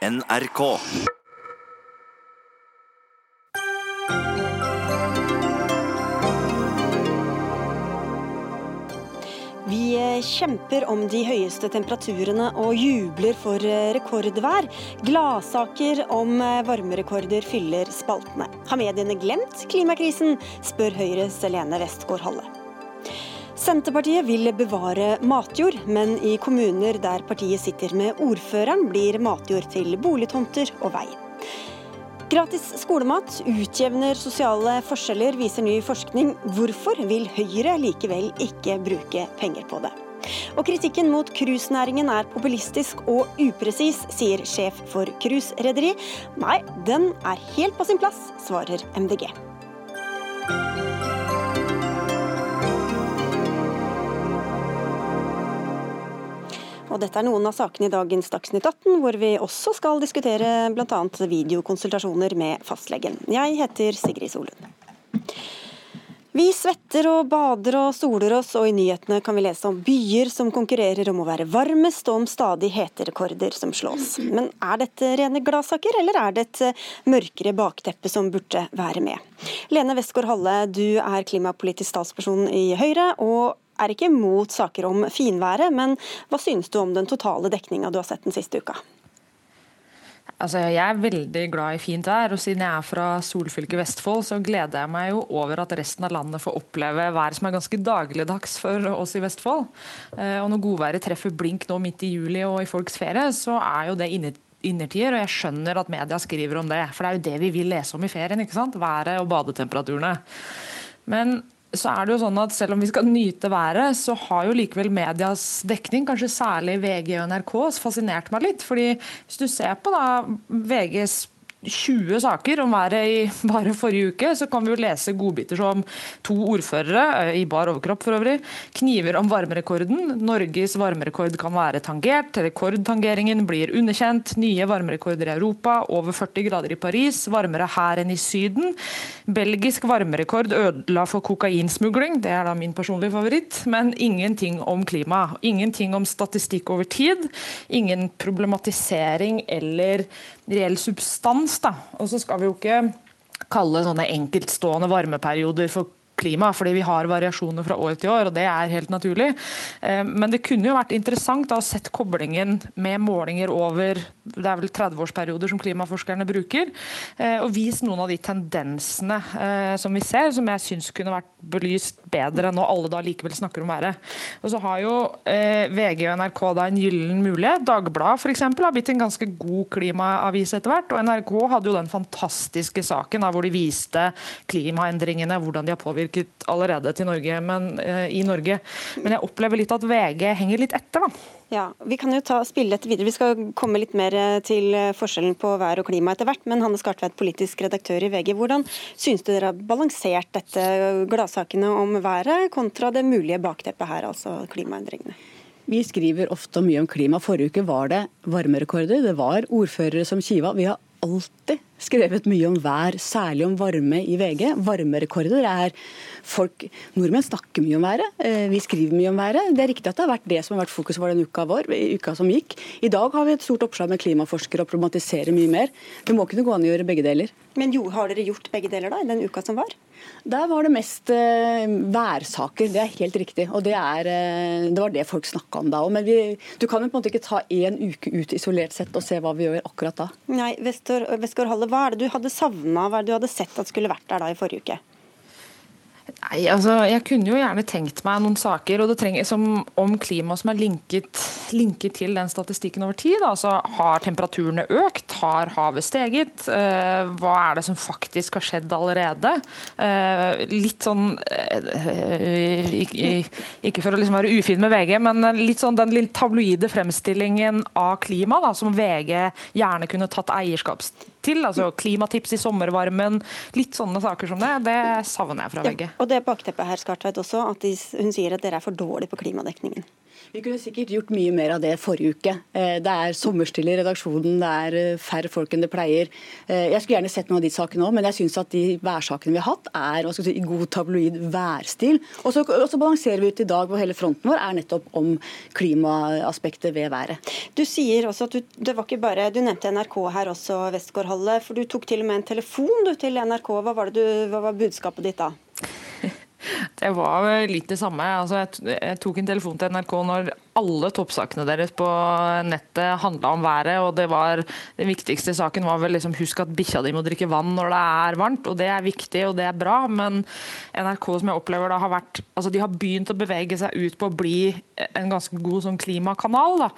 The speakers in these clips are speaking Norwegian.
NRK. Vi eh, kjemper om de høyeste temperaturene og jubler for eh, rekordvær. Gladsaker om eh, varmerekorder fyller spaltene. Har mediene glemt klimakrisen, spør Høyres Lene Westgård Halle. Senterpartiet vil bevare matjord, men i kommuner der partiet sitter med ordføreren, blir matjord til boligtomter og vei. Gratis skolemat utjevner sosiale forskjeller, viser ny forskning. Hvorfor vil Høyre likevel ikke bruke penger på det? Og kritikken mot cruisenæringen er populistisk og upresis, sier sjef for cruiserederi. Nei, den er helt på sin plass, svarer MDG. Og dette er noen av sakene i dagens Dagsnytt 18, hvor vi også skal diskutere bl.a. videokonsultasjoner med fastlegen. Jeg heter Sigrid Solund. Vi svetter og bader og soler oss, og i nyhetene kan vi lese om byer som konkurrerer om å være varmest, og om stadig heterekorder som slås. Men er dette rene gladsaker, eller er det et mørkere bakteppe som burde være med? Lene Westgård Halle, du er klimapolitisk statsperson i Høyre, og er ikke mot saker om finværet, men hva synes du om den totale dekninga du har sett den siste uka? Altså, jeg er veldig glad i fint vær, og siden jeg er fra solfylket Vestfold, så gleder jeg meg jo over at resten av landet får oppleve vær som er ganske dagligdags for oss i Vestfold. Eh, og når godværet treffer blink nå midt i juli og i folks ferie, så er jo det innertier, og jeg skjønner at media skriver om det. For det er jo det vi vil lese om i ferien, ikke sant? Været og badetemperaturene. Men så er det jo sånn at selv om vi skal nyte været, så har jo likevel medias dekning, kanskje særlig VG og NRK, fascinert meg litt. fordi hvis du ser på da VGs 20 saker om været i bare forrige uke, så kan vi jo lese godbiter som to ordførere, eh, i bar overkropp for øvrig, kniver om varmerekorden. Norges varmerekord kan være tangert. Rekordtangeringen blir underkjent. Nye varmerekorder i Europa. Over 40 grader i Paris. Varmere her enn i Syden. Belgisk varmerekord ødela for kokainsmugling. Det er da min personlige favoritt. Men ingenting om klima. Ingenting om statistikk over tid. Ingen problematisering eller reell substans. da. Og så skal vi jo ikke kalle sånne enkeltstående varmeperioder for klima, fordi vi har variasjoner fra år til år, og det er helt naturlig. Eh, men det kunne jo vært interessant å ha sett koblingen med målinger over det er vel 30-årsperioder som klimaforskerne bruker, eh, og vist noen av de tendensene eh, som vi ser, som jeg syns kunne vært belyst bedre når alle da likevel snakker om været. Og så har jo VG og NRK da en gyllen mulighet. Dagbladet f.eks. har blitt en ganske god klimaavis etter hvert, og NRK hadde jo den fantastiske saken da, hvor de viste klimaendringene, hvordan de har påvirket påvirket allerede til Norge, men, uh, i Norge. Men jeg opplever litt at VG henger litt etter, da. Ja, Vi kan jo ta spille dette videre. Vi skal komme litt mer eh, til eh, forskjellen på vær og klima etter hvert. Men Hanne Skartveit, politisk redaktør i VG. Hvordan syns du dere har balansert dette gladsakene om været kontra det mulige bakteppet her, altså klimaendringene? Vi skriver ofte mye om klima. Forrige uke var det varmerekorder. Det var ordførere som kiva. Vi har alltid skrevet mye om vær, særlig om varme i VG. Varmerekorder er folk Nordmenn snakker mye om været. Eh, vi skriver mye om været. Det er riktig at det har vært det som har vært fokus vår den uka vår, uka som gikk. I dag har vi et stort oppslag med klimaforskere og problematiserer mye mer. Det må kunne gå an å gjøre begge deler. Men jo, har dere gjort begge deler da, i den uka som var? Der var det mest uh, værsaker, det er helt riktig. Og det, er, uh, det var det folk snakka om da òg. Men vi, du kan jo på en måte ikke ta én uke ut isolert sett og se hva vi gjør akkurat da. Nei, Westgård Halle, hva er det du hadde savna, hva er det du hadde sett at skulle vært der da i forrige uke? Nei, altså, Jeg kunne jo gjerne tenkt meg noen saker trenger, som, om klima som er linket, linket, til den statistikken over tid. Altså, Har temperaturene økt? Har havet steget? Eh, hva er det som faktisk har skjedd allerede? Eh, litt sånn eh, ikke, ikke, for å liksom være ufin med VG, men litt sånn den litt tabloide fremstillingen av klima da, som VG gjerne kunne tatt eierskap til. altså Klimatips i sommervarmen, litt sånne saker som det. Det savner jeg fra VG. Ja, og det bakteppet her, Skartveit, også, at de, hun sier at dere er for dårlige på klimadekningen. Vi kunne sikkert gjort mye mer av det forrige uke. Eh, det er sommerstille i redaksjonen, det er eh, færre folk enn det pleier. Eh, jeg skulle gjerne sett noen av de sakene òg, men jeg syns at de værsakene vi har hatt, er si, i god tabloid værstil. Og så, balanserer vi ut i dag hvor hele fronten vår er nettopp om klimaaspektet ved været. Du sier også at du, det var ikke bare, du nevnte NRK her også, Westgård-Halle. For du tok til og med en telefon du, til NRK. Hva var, du, hva var budskapet ditt da? Det var litt det samme. Altså, jeg, tok en telefon til NRK når alle toppsakene deres på nettet handla om været. og det var, Den viktigste saken var vel liksom husk at bikkja di må drikke vann når det er varmt. og Det er viktig og det er bra, men NRK som jeg opplever da har vært, altså de har begynt å bevege seg ut på å bli en ganske god sånn klimakanal. da.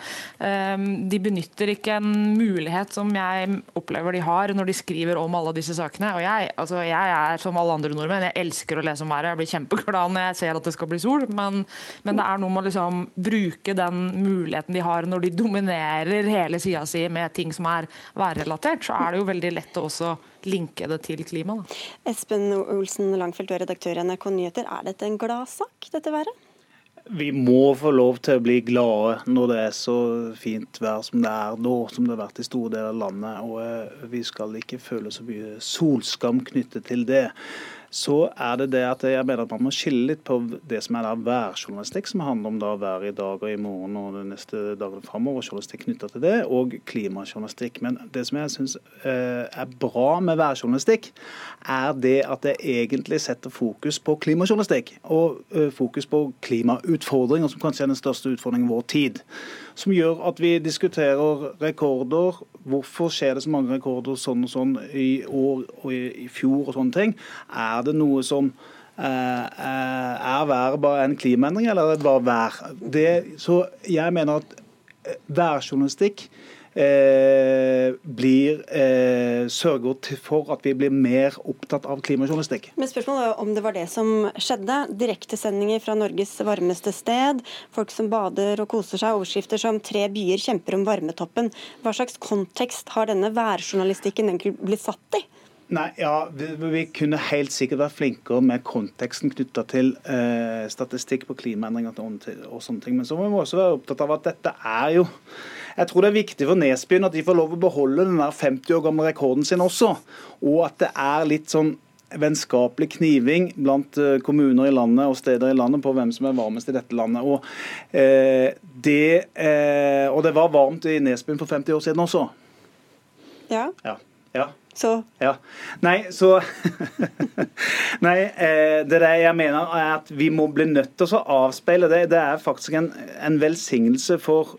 Ehm, de benytter ikke en mulighet som jeg opplever de har når de skriver om alle disse sakene. og Jeg, altså jeg er som alle andre nordmenn, jeg elsker å lese om været. Jeg blir kjempeglad når jeg ser at det skal bli sol, men, men det er noe med å liksom bruke bruke den muligheten de har når de dominerer hele sida si med ting som er værrelatert, så er det jo veldig lett å også linke det til klima. Da. Espen Olsen Langfeldt, du er redaktør i NRK Nyheter. Er dette en gladsak, dette været? Vi må få lov til å bli glade når det er så fint vær som det er nå, som det har vært i store deler av landet. Og eh, vi skal ikke føle så mye solskam knyttet til det så er det det at jeg mener at man må skille litt på det som er da værjournalistikk, som handler om da været i dag og i morgen og de neste dagene framover, journalistikk knytta til det, og klimajournalistikk. Men det som jeg syns eh, er bra med værjournalistikk, er det at det egentlig setter fokus på klimajournalistikk, og eh, fokus på klimautfordringer, som kanskje er den største utfordringen i vår tid som gjør at vi diskuterer rekorder. Hvorfor skjer det så mange rekorder sånn og sånn i år og i, fjor og sånne ting? Er det noe som eh, eh, er været bare en klimaendring, eller er det bare vær? Det, så jeg mener at eh, værjournalistikk eh, blir eh, sørger for at vi blir mer opptatt av klimajournalistikk. Men spørsmålet er om det var det som skjedde. Direktesendinger fra Norges varmeste sted, folk som bader og koser seg, overskrifter som 'Tre byer kjemper om varmetoppen'. Hva slags kontekst har denne værjournalistikken egentlig blitt satt i? Nei, ja, vi, vi, kunne helt sikkert vært flinkere med konteksten knytta til eh, statistikk på klimaendringer og, og sånne ting. Men så må vi også være opptatt av at dette er jo jeg tror det er viktig for Nesbyen at de får lov å beholde den der 50 år gamle rekorden sin også. Og at det er litt sånn vennskapelig kniving blant eh, kommuner i landet og steder i landet på hvem som er varmest i dette landet. Og, eh, det, eh, og det var varmt i Nesbyen for 50 år siden også. Ja. ja. ja. Så? Ja. Nei, så Nei, eh, det der jeg mener er at vi må bli nødt til å avspeile det. Det er faktisk en, en velsignelse for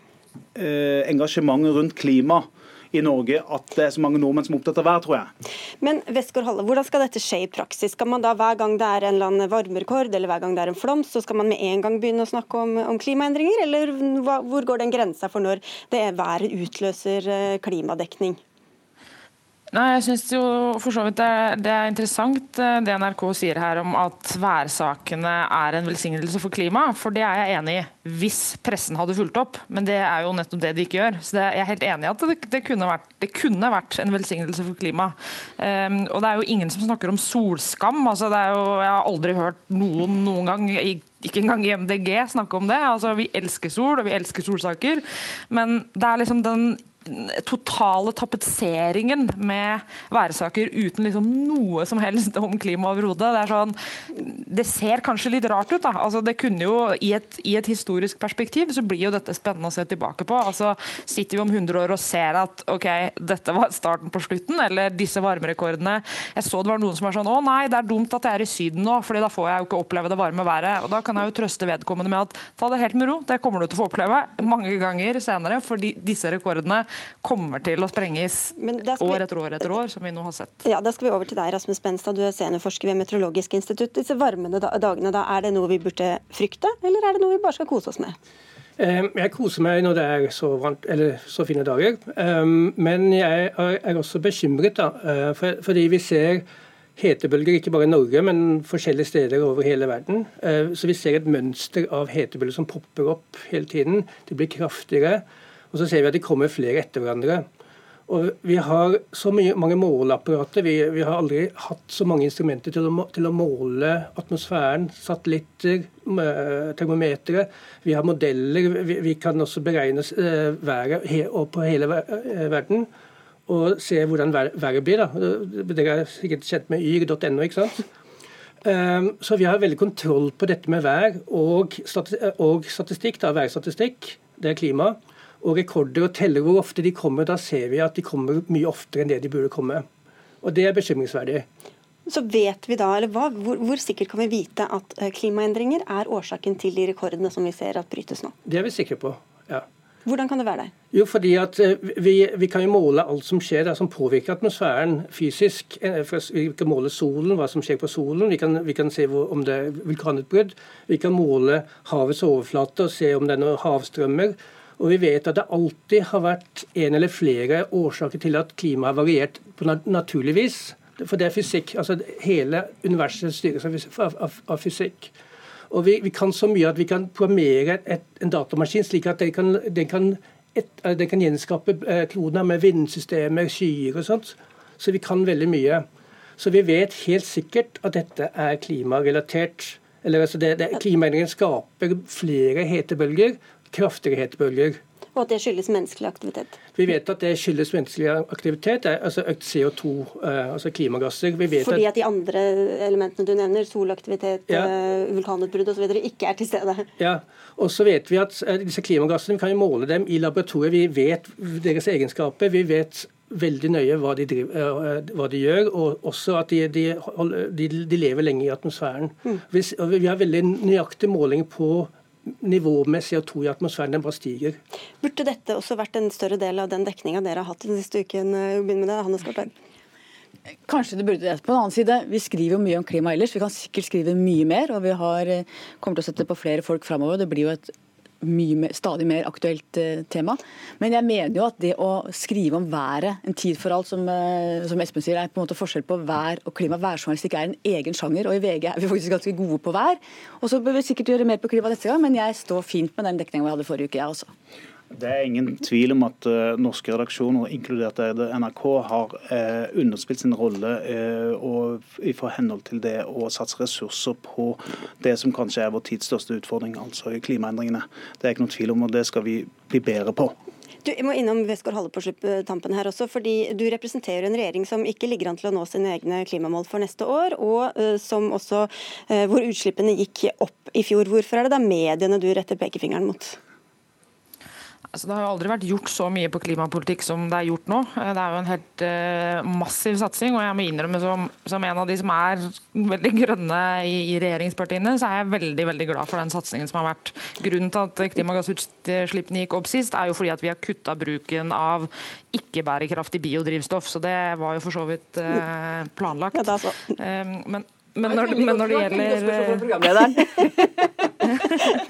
engasjementet rundt klima i Norge at det er så mange nordmenn som er opptatt av vær, tror jeg. Men Vestgård Halle, hvordan skal dette skje i praksis? Skal man da hver gang det er en eller annen varmerekord eller hver gang det er en flom, så skal man med en gang begynne å snakke om, om klimaendringer? Eller hvor går den grensa for når det er været utløser eh, klimadekning? Nei, jeg synes jo for så vidt det det er, interessant eh, det NRK sier her om at værsakene er en velsignelse for klimaet. For det er jeg enig i, hvis pressen hadde fulgt opp. Men det er jo nettopp det de ikke gjør. Så det, jeg er helt enig i at det, det, kunne vært, det, kunne vært, en velsignelse for klimaet. Um, og det er jo ingen som snakker om solskam. Altså, det er jo, jeg har aldri hørt noen noen gang i ikke engang i MDG snakke om det. Altså, vi elsker sol, og vi elsker solsaker. Men det er liksom den totale tapetseringen med væresaker uten liksom noe som helst om klima overhodet. Det, sånn, det ser kanskje litt rart ut. da. Altså, det kunne jo, i et, i et, historisk perspektiv så blir jo dette spennende å se tilbake på. Altså, Sitter vi om 100 år og ser at ok, dette var starten på slutten, eller disse varmerekordene Jeg så det var noen som var sånn å nei, det er dumt at jeg er i Syden nå, fordi da får jeg jo ikke oppleve det varme været. Og Da kan jeg jo trøste vedkommende med at ta det helt med ro, det kommer du til å få oppleve mange ganger senere, fordi disse rekordene kommer til å sprenges år etter år etter år, som vi nå har sett. Ja, Da skal vi over til deg, Rasmus Benstad, du er seniorforsker ved Meteorologisk institutt. Disse varmende dagene, da, er det noe vi burde frykte, eller er det noe vi bare skal kose oss med? Jeg koser meg når det er så, varmt, så fine dager, ehm, men jeg er også bekymret. Da, eh, fordi vi ser hetebølger ikke bare i Norge, men forskjellige steder over hele verden. Eh, så vi ser et mønster av hetebølger som popper opp hele tiden. De blir kraftigere. Og så ser vi at de kommer flere etter hverandre. Og Vi har så mye, mange måleapparater. Vi, vi, har aldri hatt så mange instrumenter til å, til å måle atmosfæren. Satellitter, termometere. Vi har modeller. Vi, vi kan også beregne eh, været he, på hele eh, verden. Og se hvordan været blir. da. Dere er sikkert kjent med yr.no, ikke sant? Um, så vi har veldig kontroll på dette med vær og, og statistikk. da, Værstatistikk, det er klima og rekorder og teller hvor ofte de kommer, da ser vi at de kommer mye oftere enn det de burde komme. Og Det er bekymringsverdig. Så vet vi da, eller hva, hvor, hvor, sikkert kan vi vite at eh, klimaendringer er årsaken til de rekordene som vi ser at brytes nå? Det er vi sikre på, ja. Hvordan kan det være det? Jo, fordi at eh, vi, vi kan jo måle alt som skjer der som påvirker atmosfæren fysisk. Eh, vi kan måle solen, hva som skjer på solen. Vi kan, vi kan se hvor, om det er vulkanutbrudd. Vi kan måle havets overflate og se om det er noen havstrømmer. Og vi vet at det alltid har vært en eller flere årsaker til at klimaet har variert på naturlig vis. For det er fysikk. altså Hele universet styres av, av, av fysikk. Og vi, vi, kan så mye at vi kan programmere et, en datamaskin slik at den kan, den kan, et, den kan gjenskape eh, med vindsystemer, skyer og sånt. Så vi kan veldig mye. Så vi vet helt sikkert at dette er klimarelatert. Eller altså det, det, Klimaendringene skaper flere hetebølger kraftige hetebølger. Og at det skyldes menneskelig aktivitet? Vi vet at det skyldes menneskelig aktivitet, altså økt CO2, eh, altså klimagasser. Fordi at de andre elementene du nevner, solaktivitet, ja. Eh, vulkanutbrudd osv., ikke er til stede? Ja, og så vet vi at eh, disse klimagassene, vi kan jo måle dem i laboratoriet. Vi vet deres egenskaper. Vi vet veldig nøye hva de, driver, hva de gjør, og også at de, de, de lever lenge i atmosfæren. Mm. Vi, vi har veldig nøyaktig måling på nivået med CO2 i atmosfæren den bare stiger. Burde dette også vært en større del av den dekninga dere har hatt den siste uken? Begynn med det, Hannes Gartberg. Kanskje det burde det. På den annen side, Vi skriver jo mye om klima ellers. Vi kan sikkert skrive mye mer. og Vi har, eh, kommer til å sette på flere folk framover. Det blir jo et mye, stadig mer aktuelt eh, tema. Men jeg mener jo at det å skrive om været, en tid for alt, som, eh, som Espen sier, er på en måte forskjell på vær og klima. Værjournalistikk er en egen sjanger, og i VG er vi faktisk ganske gode på vær. Og så bør vi sikkert gjøre mer på klima neste gang, men jeg står fint med den dekninga vi hadde forrige uke, jeg også. Det er ingen tvil om at uh, norske redaksjoner, inkludert NRK, har uh, underspilt sin rolle uh, og i henhold til det å satse ressurser på det som kanskje er vår tids største utfordring, altså klimaendringene. Det er ikke noen tvil om, og det skal vi bli bedre på. Du jeg må innom Westgård-Halle på tampen her også, fordi Du representerer en regjering som ikke ligger an til å nå sine egne klimamål for neste år, og som også, hvor utslippene gikk opp i fjor. Hvorfor er det da mediene du retter pekefingeren mot? Altså, det har jo aldri vært gjort så mye på klimapolitikk som det er gjort nå. Eh, det er jo en helt uh, massiv satsing. Og jeg må innrømme som, som, en av de som er veldig grønne i, i, regjeringspartiene, så er jeg veldig veldig glad for den satsingen som har vært. Grunnen til at klimagassutslippene gikk opp sist, er jo fordi at vi har kutta bruken av ikke-bærekraftig biodrivstoff. Så det var jo for så vidt uh, planlagt. Ja, um, men, men, når, men når det gjelder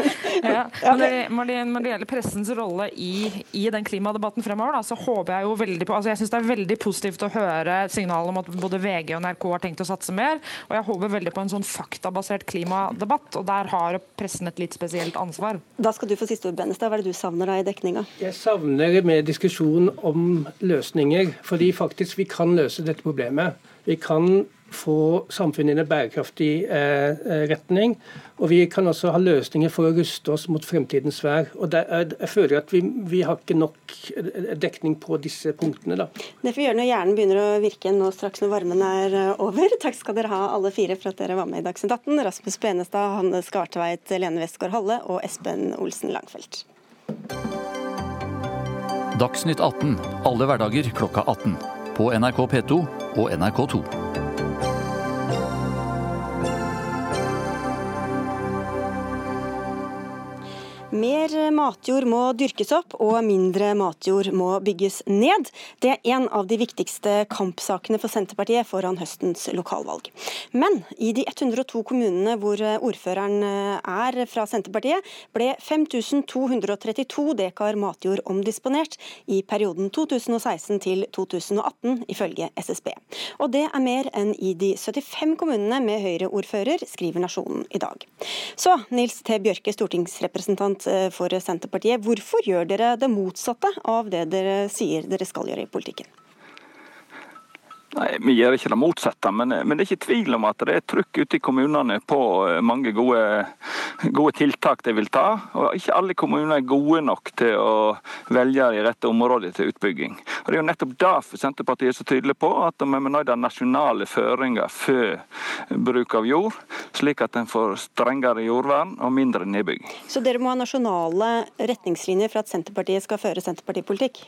ja. Når, det, når, det, gjelder pressens rolle i, i den klimadebatten fremover, da, så håper jeg jo veldig på altså Jeg syns det er veldig positivt å høre signal om at både VG og NRK har tenkt å satse mer. Og jeg håper veldig på en sånn faktabasert klimadebatt, og der har pressen et litt spesielt ansvar. Da skal du få siste ord, Bennestad. Hva er det du savner da i dekninga? Jeg savner mer diskusjon om løsninger, fordi faktisk vi kan løse dette problemet. Vi kan få samfunnet i en bærekraftig eh, eh, retning. Og vi kan også ha løsninger for å ruste oss mot fremtidens vær. Og der, jeg føler at vi, vi, har ikke nok eh, dekning på disse punktene. Da. Det får gjøre når hjernen begynner å virke nå straks når varmen er over. Takk skal dere ha alle fire for at dere var med i Dagsnytt 18. Rasmus Benestad, Hanne Skartveit, Lene Westgård Halle og Espen Olsen Langfelt. Dagsnytt 18 alle hverdager klokka 18. På NRK P2 og NRK2. Mer matjord må dyrkes opp, og mindre matjord må bygges ned. Det er en av de viktigste kampsakene for Senterpartiet foran høstens lokalvalg. Men i de 102 kommunene hvor ordføreren er fra Senterpartiet, ble 5232 dekar matjord omdisponert i perioden 2016 til 2018, ifølge SSB. Og det er mer enn i de 75 kommunene med Høyre-ordfører, skriver Nasjonen i dag. Så Nils T. Bjørke, stortingsrepresentant for Senterpartiet. Hvorfor gjør dere det motsatte av det dere sier dere skal gjøre i politikken? Nei, Vi gjør ikke det motsatte, men, men, det er ikke tvil om at det er trykk ute i kommunene på eh, mange gode, gode, tiltak de vil ta. og Ikke alle kommuner er gode nok til å velge de rette områdene til utbygging. Og Det er jo nettopp derfor Senterpartiet er så tydelig på at vi må ha nasjonale føringer for bruk av jord, slik at en får strengere jordvern og mindre nedbygging. Så dere må ha nasjonale retningslinjer for at Senterpartiet skal føre Senterpartipolitikk?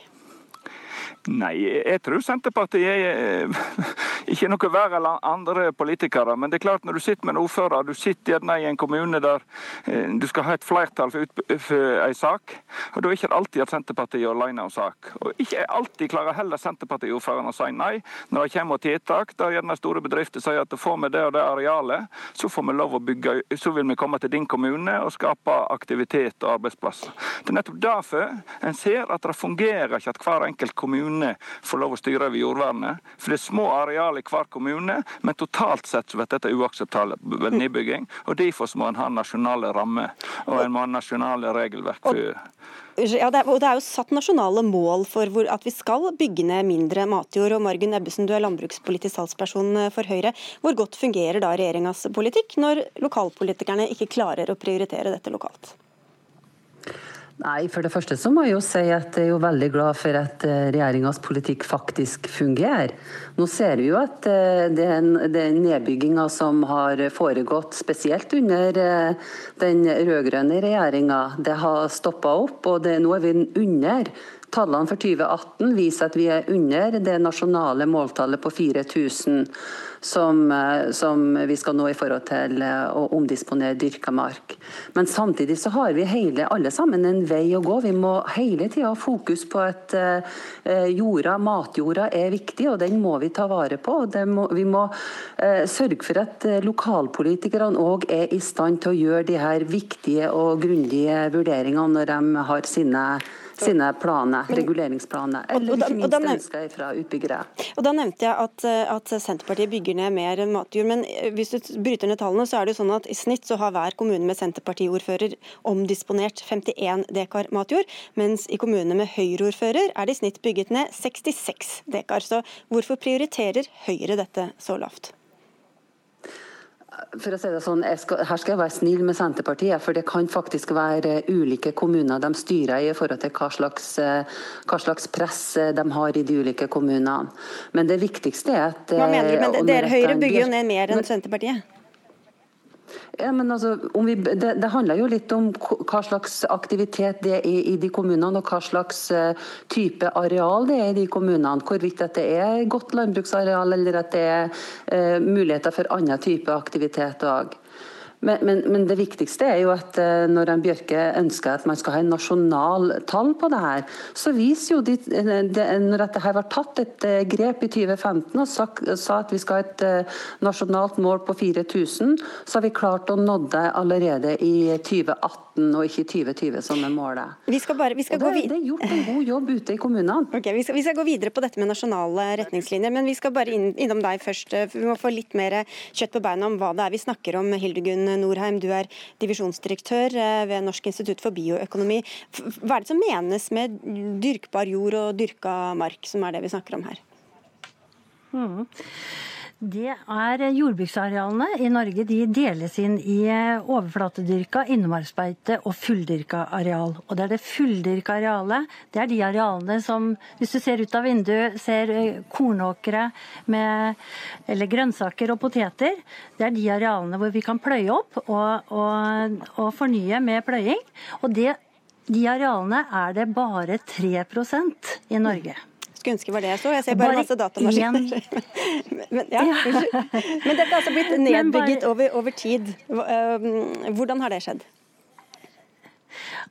Nei, jeg tror Senterpartiet er ikke noe verre enn andre politikere. Men det er klart når du sitter med en ordfører, du sitter gjerne i en kommune der eh, du skal ha et flertall for, for en sak. Og da er det ikke alltid at Senterpartiet er alene om sak. Og ikke alltid klarer heller Senterpartiordføreren å si nei når det kommer tiltak der gjerne store bedrifter sier at får vi det og det arealet, så får vi lov å bygge, så vil vi komme til din kommune og skape aktivitet og arbeidsplasser. Det er nettopp derfor en ser at det fungerer ikke at hver enkelt kommune kommune får lov å styre over jordvernet. For det er små areal i hver kommune, men totalt sett så blir dette uakseptabel nedbygging. Og derfor må en ha nasjonale rammer, og en må ha nasjonale regelverk. for ja, det er, og det er jo satt nasjonale mål for hvor, at vi skal bygge ned mindre matjord. og Margunn Ebbesen, du er landbrukspolitisk salgsperson for Høyre. Hvor godt fungerer da regjeringas politikk, når lokalpolitikerne ikke klarer å prioritere dette lokalt? Nei, For det første så må jeg jo si at jeg er jo veldig glad for at eh, regjeringas politikk faktisk fungerer. Nå ser vi jo at eh, den, den nedbygginga som har foregått, spesielt under eh, den rød-grønne regjeringa, det har stoppa opp. og det, nå er vi under Tallene for 2018 viser at vi er under det nasjonale måltallet på 4000 som, eh, som, vi skal nå i forhold til eh, å omdisponere dyrka mark. Men samtidig så har vi hele, alle sammen en vei å gå. Vi må hele tida ha fokus på at uh, jorda, matjorda er viktig, og den må vi ta vare på. Må, vi må sørge for at lokalpolitikerne òg er i stand til å gjøre de her viktige og grundige vurderingene når de har sine sine planer, reguleringsplaner, eller ikke minst ønsker fra utbyggere. Og Da nevnte jeg at, at, Senterpartiet bygger ned mer matjord, men eh, hvis du bryter ned tallene, så er det jo sånn at i snitt så har hver kommune med Senterpartiordfører omdisponert 51 dekar matjord, mens i kommunene med Høyre-ordfører er det i snitt bygget ned 66 dekar. Så hvorfor prioriterer Høyre dette så lavt? For å si det sånn, skal, Her skal jeg være snill med Senterpartiet, for det kan faktisk være ulike kommuner de styrer i forhold til hva slags, eh, hva slags press eh, de har i de ulike kommunene. Men det viktigste er at Hva mener du? Men Dere Høyre bygger jo ned mer enn Senterpartiet? Ja, men altså, vi, det, det, handler jo litt om hva slags aktivitet det er i de kommunene, og hva slags uh, type areal det er i de kommunene. Hvorvidt det er godt landbruksareal, eller at det er eh, muligheter for annen type aktivitet òg. Men, men, men, det viktigste er jo at eh, når en Bjørke ønsker at man skal ha en nasjonal tall på det her, så viser jo de, de, når dette her var tatt et eh, grep i 2015 og sa, sa at vi skal ha et nasjonalt mål på 4000, så har vi klart å nå det allerede i 2018 og ikke 2020 som er målet. Vi skal bare, vi skal det, det, er gjort en god jobb ute i kommunene. Okay, vi, skal, vi, skal, gå videre på dette med nasjonale retningslinjer, men vi skal bare inn, innom deg først. Vi må få litt mer kjøtt på beina om hva det er vi snakker om, Hildegunn Norheim, du er divisjonsdirektør eh, ved Norsk institutt for bioøkonomi. Hva er det som menes med dyrkbar jord og dyrka mark, som er det vi snakker om her? Mm. Det er Jordbruksarealene i Norge de deles inn i overflatedyrka, innmarksbeite og fulldyrka areal. Og Det er det fulldyrka arealet. Det er de arealene som, hvis du ser ut av vinduet, ser eh, kornåkre med, eller grønnsaker og poteter. Det er de arealene hvor vi kan pløye opp og, og, og fornye med pløying. Og det, de arealene er det bare 3% i Norge skulle ønske var det jeg så. Jeg ser bare, bare masse datamaskiner. men, ja, men dette er altså blitt nedbygget over, over tid. Hvordan har det skjedd?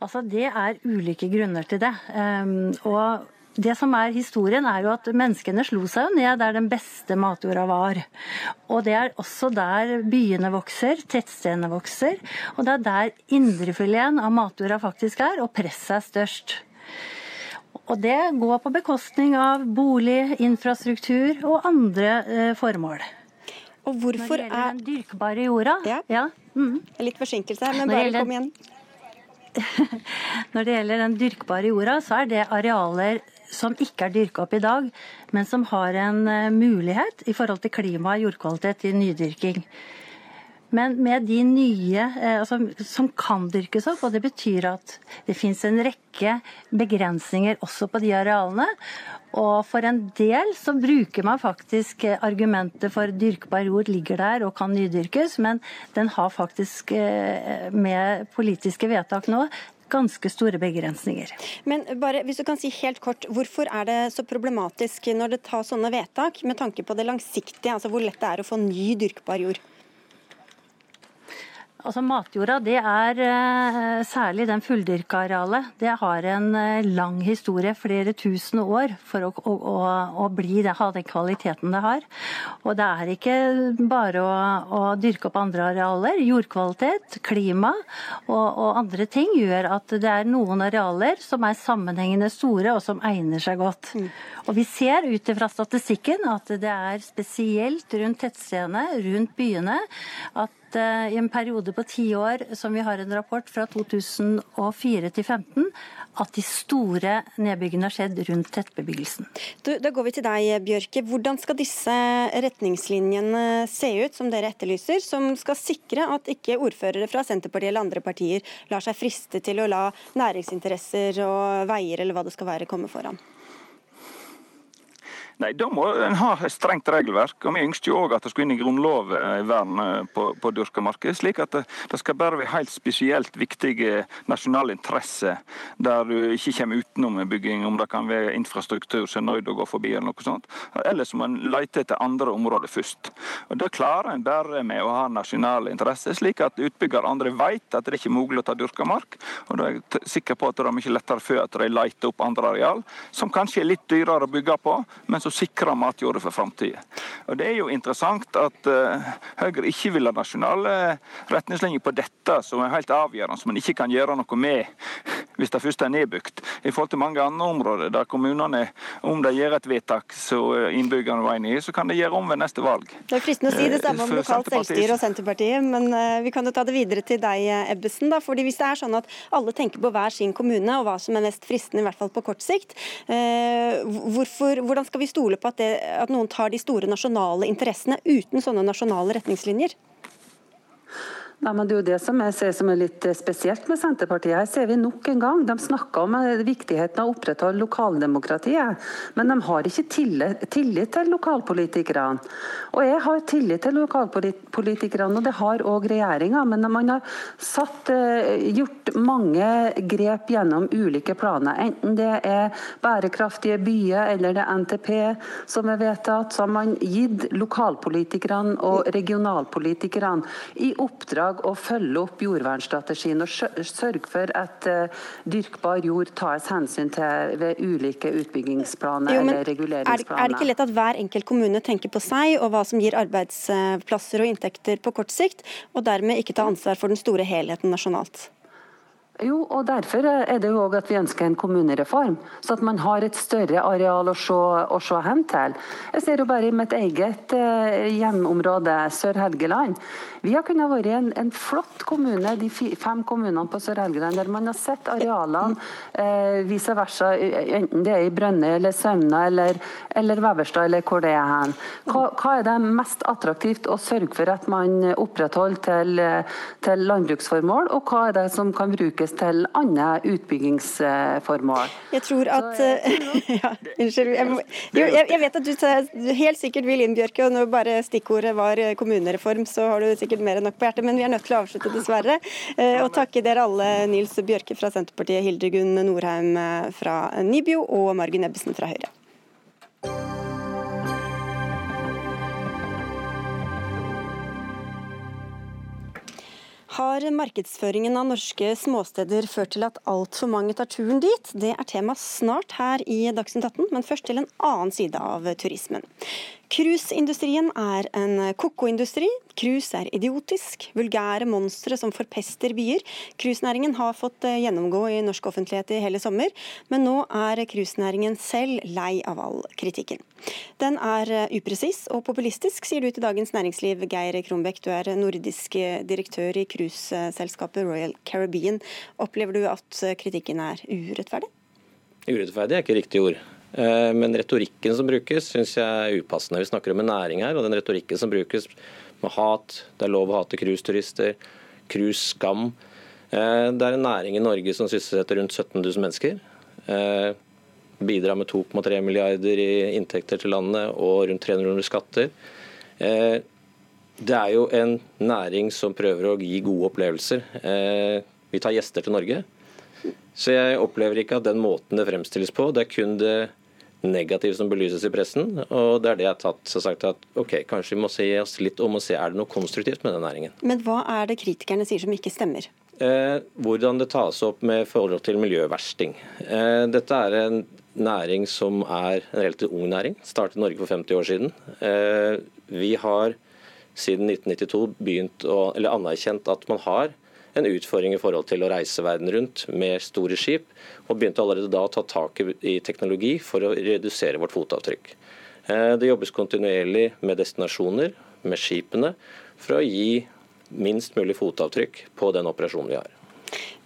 Altså, Det er ulike grunner til det. Um, og det som er historien, er jo at menneskene slo seg jo ned der den beste matjorda var. Og det er også der byene vokser, tettstedene vokser. Og det er der indrefileten av matjorda faktisk er, og presset er størst. Og det går på bekostning av bolig, infrastruktur og andre eh, formål. Og hvorfor er Når det gjelder den dyrkbare jorda Ja. ja. Mm. Litt forsinkelse her, men bare kom igjen. når det gjelder den dyrkbare jorda, så er det arealer som ikke er dyrka opp i dag, men som har en eh, mulighet i forhold til klima og jordkvalitet i nydyrking. Men med de nye eh, altså, som kan dyrkes opp, og det betyr at det finnes en rekke begrensninger også på de arealene. Og for en del så bruker man faktisk eh, argumentet for dyrkbar jord ligger der og kan nydyrkes, men den har faktisk eh, med politiske vedtak nå ganske store begrensninger. Men bare, hvis du kan si helt kort, Hvorfor er det så problematisk når det tas sånne vedtak, med tanke på det langsiktige, altså hvor lett det er å få ny dyrkbar jord? Altså Matjorda, det er eh, særlig den fulldyrka arealet. Det har en eh, lang historie, flere tusen år, for å, å, å bli det, ha den kvaliteten det har. Og det er ikke bare å, å dyrke opp andre arealer. Jordkvalitet, klima og, og, andre ting gjør at det er noen arealer som er sammenhengende store og som egner seg godt. Mm. Og vi ser ut fra statistikken at det er spesielt rundt tettstedene, rundt byene, at i en periode på ti år, som vi har en rapport fra 2004 til 2015, at de store nedbyggene har skjedd rundt tettbebyggelsen. Da går vi til deg, Bjørke. Hvordan skal disse retningslinjene se ut, som dere etterlyser, som skal sikre at ikke ordførere fra Senterpartiet eller andre partier lar seg friste til å la næringsinteresser og veier eller hva det skal være, komme foran? Nei, Da må en ha et strengt regelverk. og Vi ønsker jo òg at det skal inn i grunnlovvern eh, eh, på, på dyrka mark. Slik at det, det, skal bare være helt spesielt viktige nasjonale interesser der du ikke kommer utenom bygging, om det kan være infrastruktur som er nødt å gå forbi eller noe sånt. Ellers må en lete etter andre områder først. Og Det klarer en bare med å ha nasjonale interesser, slik at utbygger andre vet at det ikke er mulig å ta dyrka mark. Og da er jeg sikker på at det er mye lettere før at de leter opp andre areal, som kanskje er litt dyrere å bygge på. men som sikrer matjorda for framtida. Det er jo interessant at uh, Høyre ikke vil ha nasjonale retningslinjer på dette, som er helt avgjørende, som man ikke kan gjøre noe med hvis det først er nedbygd. I forhold til mange andre områder der kommunene, om de gjør et vedtak som innbyggerne var enige i, så kan de gjøre om ved neste valg. Det er fristende å si det samme om eh, lokalt selvstyre og Senterpartiet, men vi kan jo ta det videre til deg, Ebbesen. Da, fordi Hvis det er sånn at alle tenker på hver sin kommune og hva som er mest fristende, i hvert fall på kort sikt, hvorfor, hvordan skal vi stole på at, det, at noen tar de store nasjonale interessene uten sånne nasjonale retningslinjer? Nei, men Det er jo det som jeg ser som er litt spesielt med Senterpartiet. Her ser vi nok en gang. De snakker om eh, viktigheten av å opprettholde lokaldemokratiet, men de har ikke tillit til lokalpolitikerne. Og Jeg har tillit til lokalpolitikerne, og det har òg regjeringa. Men man har satt, eh, gjort mange grep gjennom ulike planer. Enten det er bærekraftige byer eller det er NTP som er vedtatt, så har man gitt lokalpolitikerne og regionalpolitikerne i oppdrag oppdrag å følge opp jordvernstrategien og sørge for at uh, dyrkbar jord tas hensyn til ved ulike utbyggingsplaner jo, eller reguleringsplaner. Er, er det ikke lett at hver enkelt kommune tenker på seg og hva som gir arbeidsplasser og inntekter på kort sikt, og dermed ikke ta ansvar for den store helheten nasjonalt? Jo, og Derfor er det jo også at vi ønsker en kommunereform, så at man har et større areal å se, å se hen til. Jeg ser jo bare i mitt eget eh, hjemområde, Sør-Helgeland. Vi har kunnet være en, en flott kommune, de fem kommunene på Sør-Helgeland, der man har sett arealene eh, vice versa, enten det er i Brønnøy eller Sømna eller, eller Veverstad eller hvor det er hen. Hva, hva, er det mest attraktivt å sørge for at man opprettholder til, til landbruksformål, og hva er det som kan brukes brukes til andre utbyggingsformål. Jeg tror at ja, Unnskyld. Jeg, jeg, jeg, vet at du helt sikkert vil inn, Bjørke, og når bare stikkordet var kommunereform, så har du sikkert mer enn nok på hjertet. Men vi er nødt til å avslutte, dessverre. Eh, og takke dere alle, Nils Bjørke fra Senterpartiet, Hildegunn Norheim eh, fra Nibio og Margunn Ebbesen fra Høyre. Har markedsføringen av norske småsteder ført til at altfor mange tar turen dit? Det er tema snart her i Dagsnytt 18, men først til en annen side av turismen. Cruiseindustrien er en ko-ko-industri. Cruise er idiotisk, vulgære monstre som forpester byer. Cruisenæringen har fått eh, gjennomgå i norsk offentlighet i hele sommer, men nå er cruisenæringen selv lei av all kritikken. Den er eh, upresis og populistisk, sier du til Dagens Næringsliv, Geir Kronbekk. Du er nordisk direktør i cruiseselskapet Royal Caribbean. Opplever du at kritikken er urettferdig? Urettferdig er ikke riktig ord. Eh, men retorikken som brukes, syns jeg er upassende. Vi snakker om en næring her, og den retorikken som brukes med hat, det er lov å hate cruiseturister, cruiseskam. Eh, det er en næring i Norge som sysselsetter rundt 17 000 mennesker. Eh, bidrar med 2,3 milliarder i inntekter til landet og rundt 300 millioner skatter. Det er jo en næring som prøver å gi gode opplevelser. Vi tar gjester til Norge. Så jeg opplever ikke at den måten det fremstilles på, det er kun det negative som belyses i pressen. Og det er det jeg har tatt og sagt at ok, kanskje vi må se oss litt om og se er det noe konstruktivt med den næringen. Men hva er det kritikerne sier som ikke stemmer? Eh, hvordan det tas opp med forhold til miljøversting. Eh, dette er en næring som er en relativt ung næring. Startet Norge for 50 år siden. Eh, vi har siden 1992 begynt å, eller anerkjent at man har en utfordring i forhold til å reise verden rundt med store skip, og begynte allerede da å ta tak i teknologi for å redusere vårt fotavtrykk. Eh, det jobbes kontinuerlig med destinasjoner, med skipene, for å gi minst mulig fotavtrykk på den operasjonen vi har.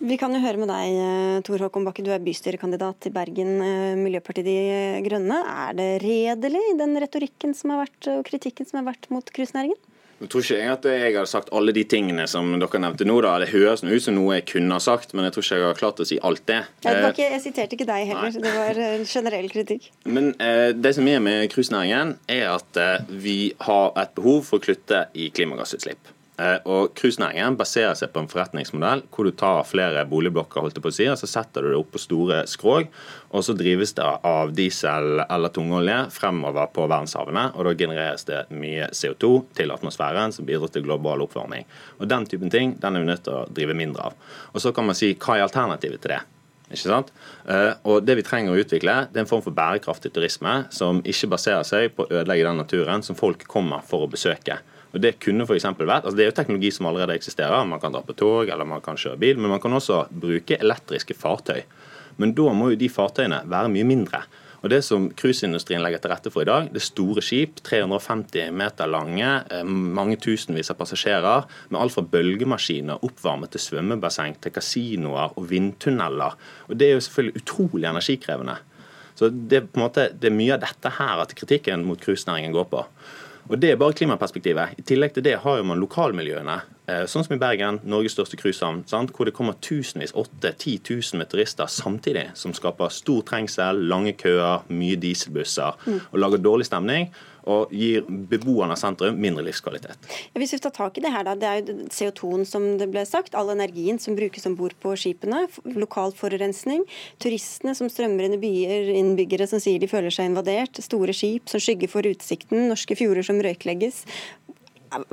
Vi kan jo høre med deg, eh, Tor Håkon Bakke, du er bystyrekandidat i Bergen, eh, Miljøpartiet De Grønne. Er det redelig, den retorikken som har vært, og kritikken som har vært mot cruisenæringen? Jeg tror ikke jeg at jeg har sagt alle de tingene som dere nevnte nå. da. Det høres ut som noe jeg kunne ha sagt, men jeg tror ikke jeg har klart å si alt det. det ikke, jeg siterte ikke deg heller, Nei. det var en generell kritikk. Men eh, det som er med cruisenæringen, er at eh, vi har et behov for å kutte i klimagassutslipp. Eh, og Cruisenæringen baserer seg på en forretningsmodell hvor du tar flere boligblokker holdt på å si, og så setter du det opp på store skrog, og så drives det av diesel eller tungolje fremover på verdenshavene. og Da genereres det mye CO2 til atmosfæren som bidrar til global oppvarming. Og Den typen ting den er vi nødt til å drive mindre av. Og Så kan man si hva er alternativet til det? Ikke sant? Eh, og Det vi trenger å utvikle, det er en form for bærekraftig turisme som ikke baserer seg på å ødelegge den naturen som folk kommer for å besøke. Og Det kunne for vært, altså det er jo teknologi som allerede eksisterer. Man kan dra på tog eller man kan kjøre bil, men man kan også bruke elektriske fartøy. Men da må jo de fartøyene være mye mindre. Og Det som cruiseindustrien legger til rette for i dag, det er store skip, 350 meter lange, eh, mange tusenvis av passasjerer, med alt fra bølgemaskiner oppvarmet til svømmebasseng, til kasinoer og vindtunneler. Og Det er jo selvfølgelig utrolig energikrevende. Så det er, på en måte, det er mye av dette her at kritikken mot cruisenæringen går på. Og Det er bare klimaperspektivet. I tillegg til det har jo man lokalmiljøene. Eh, sånn som i Bergen, Norges største cruisehavn, hvor det kommer tusenvis, 8-10 000 med turister samtidig, som skaper stor trengsel, lange køer, mye dieselbusser, mm. og lager dårlig stemning og gir beboerne av sentrum mindre livskvalitet. Ja, hvis vi tar tak i Det her da, det er jo CO2-en som det ble sagt, all energien som brukes om bord på skipene, lokal forurensning, turistene som strømmer inn i byer, innbyggere som sier de føler seg invadert, store skip som skygger for utsikten, norske fjorder som røyklegges.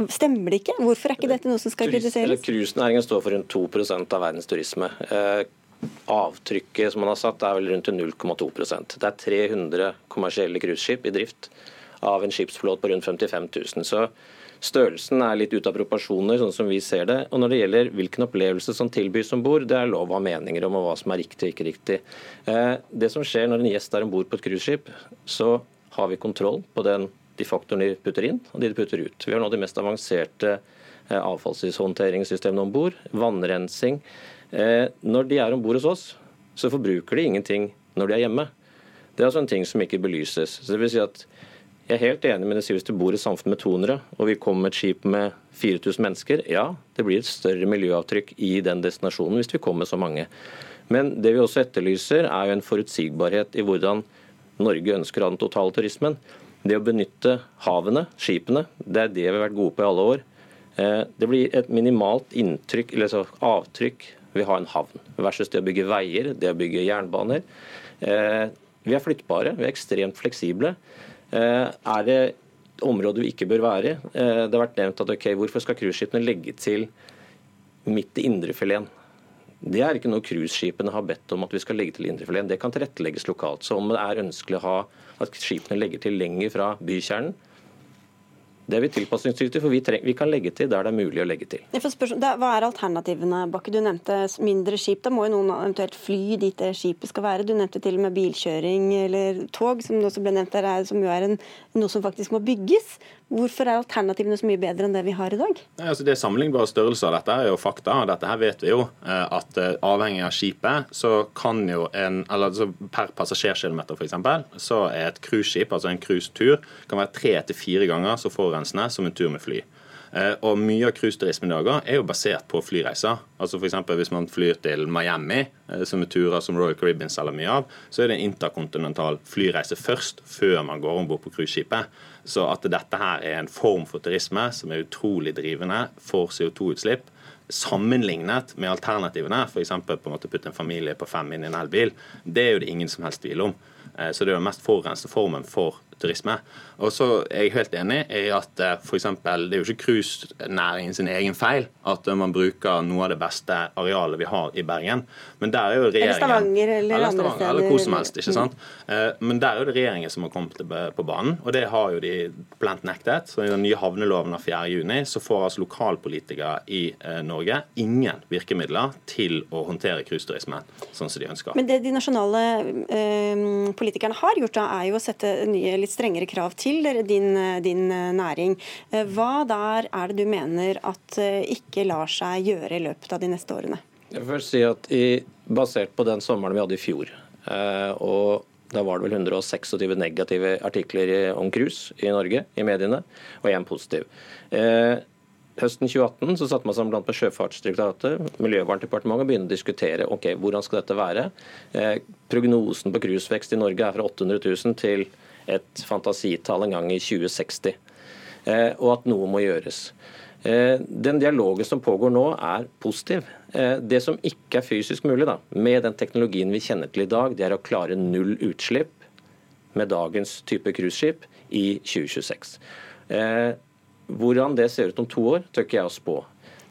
Stemmer det ikke? Hvorfor er ikke dette noe som skal kritiseres? Cruisenæringen står for rundt 2% av verdens turisme. Eh, avtrykket som man har satt er vel rundt 0,2% Det er 300 kommersielle cruiseskip i drift av en skipsflåte på rundt 55 000. Så størrelsen er litt ute av proporsjoner, sånn som vi ser det. Og når det gjelder hvilken opplevelse som tilbys om bord, det er lov å ha meninger om hva som er riktig og ikke riktig. Eh, det som skjer når en gjest er om bord på et cruiseskip, så har vi kontroll på den, de faktorene de putter inn og de de putter ut. Vi har nå de mest avanserte eh, avfallshåndteringssystemene om bord. Vannrensing. Eh, når de er om bord hos oss, så forbruker de ingenting når de er hjemme. Det er altså en ting som ikke belyses. Så det vil si at jeg er helt enig med det sier hvis du bor i samfunn med 200, og vi kommer med et skip med 4000 mennesker. Ja, det blir et større miljøavtrykk i den destinasjonen hvis vi kommer med så mange. Men det vi også etterlyser, er jo en forutsigbarhet i hvordan Norge ønsker å ha den totale turismen. Det å benytte havene, skipene, det er det vi har vært gode på i alle år. Eh, det blir et minimalt inntrykk, eller så avtrykk ved å ha en havn, versus det å bygge veier, det å bygge jernbaner. Eh, vi er flyttbare, vi er ekstremt fleksible. Eh, er det områder vi ikke bør være i? Eh, det har vært nevnt at ok, hvorfor skal cruiseskipene legge til midt i indrefileten? Det er ikke noe cruiseskipene har bedt om at vi skal legge til indrefileten. Det kan tilrettelegges lokalt. Så om det er ønskelig å ha at skipene legger til lenger fra bykjernen, Det er vi tilpasningsdyktige, for vi, treng, vi, kan legge til der det er mulig å legge til. Hva er alternativene, Bakke? Du nevnte mindre skip. Da må jo noen eventuelt fly dit det skipet skal være. Du nevnte til og med bilkjøring eller tog, som også ble nevnt der, som jo er en, noe som faktisk må bygges. Hvorfor er alternativene så mye bedre enn det vi har i dag? Nei, altså det er Sammenlignbare størrelser. Dette er jo fakta. Dette her vet vi jo. Eh, at eh, Avhengig av skipet så kan jo en, eller altså per passasjerkilometer f.eks. så er et cruiseskip, altså en cruisetur, kan være tre til fire ganger så forurensende som en tur med fly. Eh, og Mye av cruiseturismen i dag er jo basert på flyreiser. Altså for Hvis man flyr til Miami, eh, som er turer som Royal Caribbean selger mye av, så er det en interkontinental flyreise først, før man går om bord på cruiseskipet. Så at dette her er en form for turisme som er utrolig drivende for CO2-utslipp, sammenlignet med alternativene, f.eks. putte en familie på fem inn i en elbil, det er jo det ingen som helst tvil om. Eh, så det er jo den mest forurensende formen for turisme. Og så er jeg helt enig i at eh, for eksempel, det er jo ikke cruisenæringen sin egen feil at man bruker noe av det beste arealet vi har i Bergen. Men der er jo regjeringen... Eller Stavanger eller, eller andre steder. Eller hvor som helst, ikke sant. Mm. Men der er jo det regjeringen som har kommet på banen, og det har jo de plent nektet. Så I den nye havneloven av 4.6 så får altså lokalpolitikere i eh, Norge ingen virkemidler til å håndtere cruiseturismen sånn som de ønsker. Men det de nasjonale eh, politikerne har gjort, da, er jo å sette nye litt strengere krav til din, din næring. Eh, hva der er det du mener at eh, ikke lar seg gjøre i løpet av de neste årene? Jeg vil først si at i, Basert på den sommeren vi hadde i fjor, eh, og da var det vel 126 negative artikler om cruise i Norge i mediene, og én positiv. Eh, høsten 2018 så satte man sammen blant med Sjøfartsdirektoratet, Miljøverndepartementet og begynte å diskutere ok, hvordan skal dette være. Eh, prognosen på cruisevekst i Norge er fra 800 000 til et fantasitall en gang i 2060, eh, og at noe må gjøres. Eh, den dialogen som pågår nå, er positiv. Eh, det som ikke er fysisk mulig da, med den teknologien vi kjenner til i dag, det er å klare null utslipp med dagens type cruiseskip i 2026. Hvordan det ser ut om to år, tør ikke jeg å spå.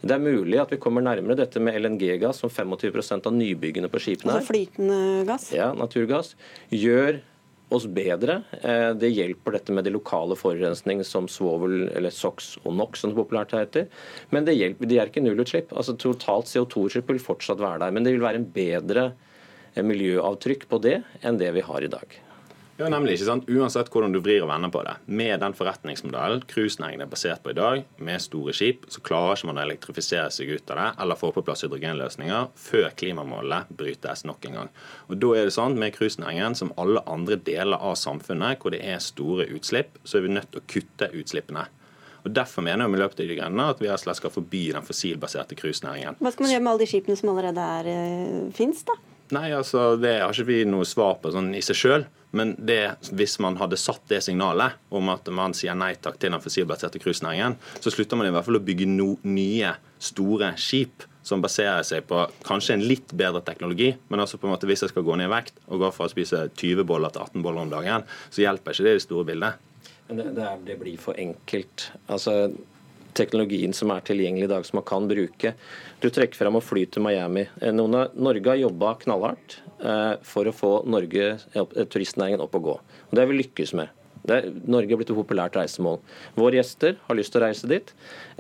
Det er mulig at vi kommer nærmere dette med LNG-gass, som 25% av nybyggene på skipene er. Altså flytende gass? Ja, naturgass. Gjør oss bedre. Eh, det hjelper dette med de lokale forurensning som svovel, eller SOx og NOx, som det populært heter. Men det, hjelper, de er ikke nullutslipp. Altså Totalt CO2-utslipp vil fortsatt være der. Men det vil være en bedre eh, miljøavtrykk på det enn det vi har i dag. Ja, nemlig, ikke sant? Uansett hvordan du vrir og vender på det. Med den forretningsmodellen cruisenæringen er basert på i dag, med store skip, så klarer ikke man å elektrifisere seg ut av det eller få på plass hydrogenløsninger før klimamålet brytes nok en gang. Og Da er det sånn med cruisenæringen som alle andre deler av samfunnet hvor det er store utslipp, så er vi nødt til å kutte utslippene. Og Derfor mener jo Miljøpartiet De Grønne at vi slett skal forby den fossilbaserte cruisenæringen. Hva skal man gjøre med alle de skipene som allerede er, øh, finnes, da? Nei, altså Det har ikke vi noe svar på sånn i seg sjøl. Men det, hvis man hadde satt det signalet om at man sier nei takk til den fossilbaserte cruisenæringen, så slutter man i hvert fall å bygge no, nye, store skip som baserer seg på kanskje en litt bedre teknologi, men altså på en måte hvis jeg skal gå ned i vekt og gå fra å spise 20 boller til 18 boller om dagen, så hjelper ikke det i det store bildet. Men det, det, det blir for enkelt. Altså, teknologien som er tilgjengelig i dag, som man kan bruke. Du trekker frem å fly til Miami. Eh, Norge har jobba knallhardt eh, for å få Norge, eh, turistnæringen opp å gå. Og Det har vi lykkes med. Er, Norge er blitt et populært reisemål. Våre gjester har lyst til å reise dit.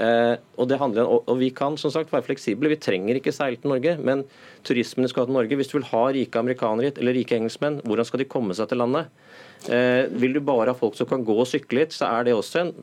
Eh, og, handler, og, Vi kan som sagt være fleksible. Vi trenger ikke seile til Norge. Men turismen skal ha til Norge. Hvis du vil ha rike amerikanere hit, eller rike engelskmenn, hvordan skal de komme seg til landet? Eh, vil du bare ha folk som kan gå og sykle hit, så er det også en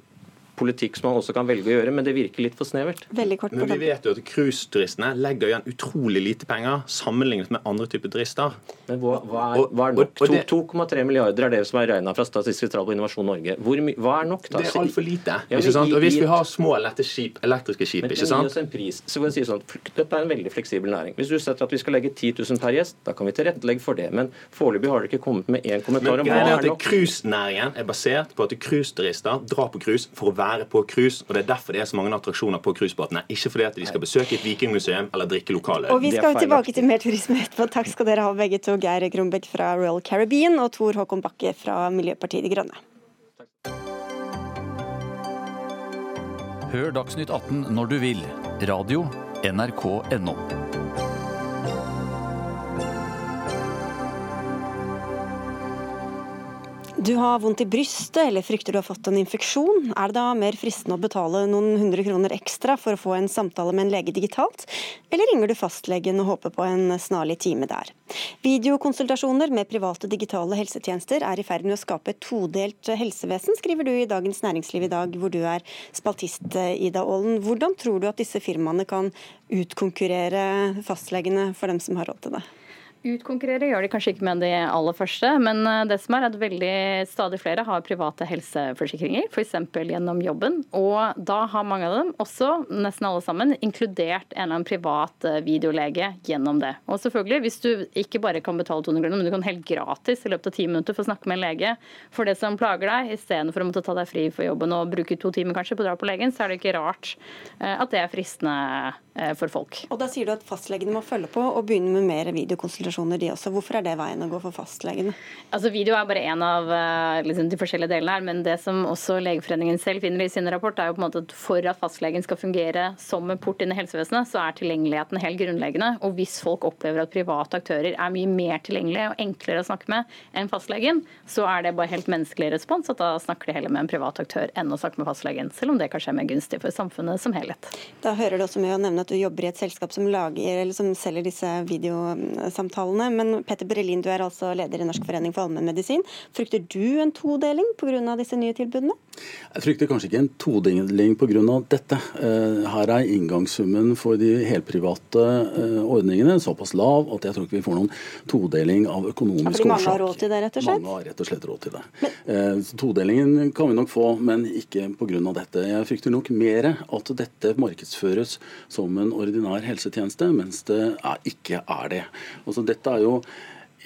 politikk som man også kan velge å gjøre, men det virker litt for snevert. Veldig kort men vi vet jo at cruiseturistene legger igjen utrolig lite penger sammenlignet med andre typer turister. Men hva, hva, er, hva er, nok? 2,3 milliarder er det som er regna fra Statistisk sentralbyrå på Innovasjon Norge. Hvor, hva er nok? da? Det er altfor lite. Ja, ikke sant? Og Hvis vi har små, lette skip, elektriske skip men, ikke sant? Men Gi oss en pris. Så kan jeg si sånn, Dette er en veldig fleksibel næring. Hvis du setter at vi skal legge 10 000 per gjest, da kan vi tilrettelegge for det. Men foreløpig har dere ikke kommet med én kommentar om hva er nok. Cruisenæringen er basert på at cruiseturister drar på cruise for å være på cruise og Det er derfor det er så mange attraksjoner på cruisebåtene. Ikke fordi at de skal besøke et vikingmuseum eller drikke lokale. Og Vi skal tilbake til mer turisme etterpå. Takk skal dere ha begge to. Geir Grombekk fra Royal Caribbean og Tor Håkon Bakke fra Miljøpartiet De Grønne. Hør Dagsnytt 18 når du vil. Radio NRK.no. Du har vondt i brystet eller frykter du har fått en infeksjon. Er det da mer fristende å betale noen hundre kroner ekstra for å få en samtale med en lege digitalt, eller ringer du fastlegen og håper på en snarlig time der? Videokonsultasjoner med private digitale helsetjenester er i ferd med å skape et todelt helsevesen, skriver du i Dagens Næringsliv i dag, hvor du er spaltist, Ida Aalen. Hvordan tror du at disse firmaene kan utkonkurrere fastlegene for dem som har råd til det? Utkonkurrere gjør de kanskje ikke med de aller første, men eh, det som er at veldig stadig flere har private helseforsikringer, f.eks. gjennom jobben. Og da har mange av dem, også nesten alle sammen, inkludert en eller annen privat eh, videolege gjennom det. Og selvfølgelig, hvis du ikke bare kan betale 200 kroner, men du kan helt gratis i løpet av ti minutter få snakke med en lege for det som plager deg, istedenfor å måtte ta deg fri for jobben og bruke to timer kanskje på å dra på legen, så er det ikke rart eh, at det er fristende for folk. Og da sier du at fastlegene må følge på og begynne med mer videokonsultasjoner operasjoner, de også. Hvorfor er det veien å gå for fastlegene? Altså, Video er bare én av eh, liksom, de forskjellige delene her, men det som også Legeforeningen selv finner i sin rapport, er jo på en måte at for at fastlegen skal fungere som en port inn i helsevesenet, så er tilgjengeligheten helt grunnleggende. Og hvis folk opplever at private aktører er mye mer tilgjengelige og enklere å snakke med enn fastlegen, så er det bare helt menneskelig respons at da snakker de heller med en privat aktør enn å snakke med fastlegen, selv om det kanskje er mer gunstig for samfunnet som helhet. Da hører du også med å nevne at du jobber i et selskap som, lager, eller som selger disse videosamtalene tallene. Men Petter Brelin, du er altså leder i Norsk forening for allmennmedisin. Frykter du en todeling pga. disse nye tilbudene? Jeg frykter kanskje ikke en todeling pga. dette. Eh, her er inngangssummen for de helprivate eh, ordningene såpass lav at jeg tror ikke vi får noen todeling av økonomisk årsak. Ja, mange har råd til det, rett og slett? Mange har rett og slett råd til det. Men... Eh, todelingen kan vi nok få, men ikke pga. dette. Jeg frykter nok mer at dette markedsføres som en ordinær helsetjeneste, mens det ikke er det. Altså, dette er jo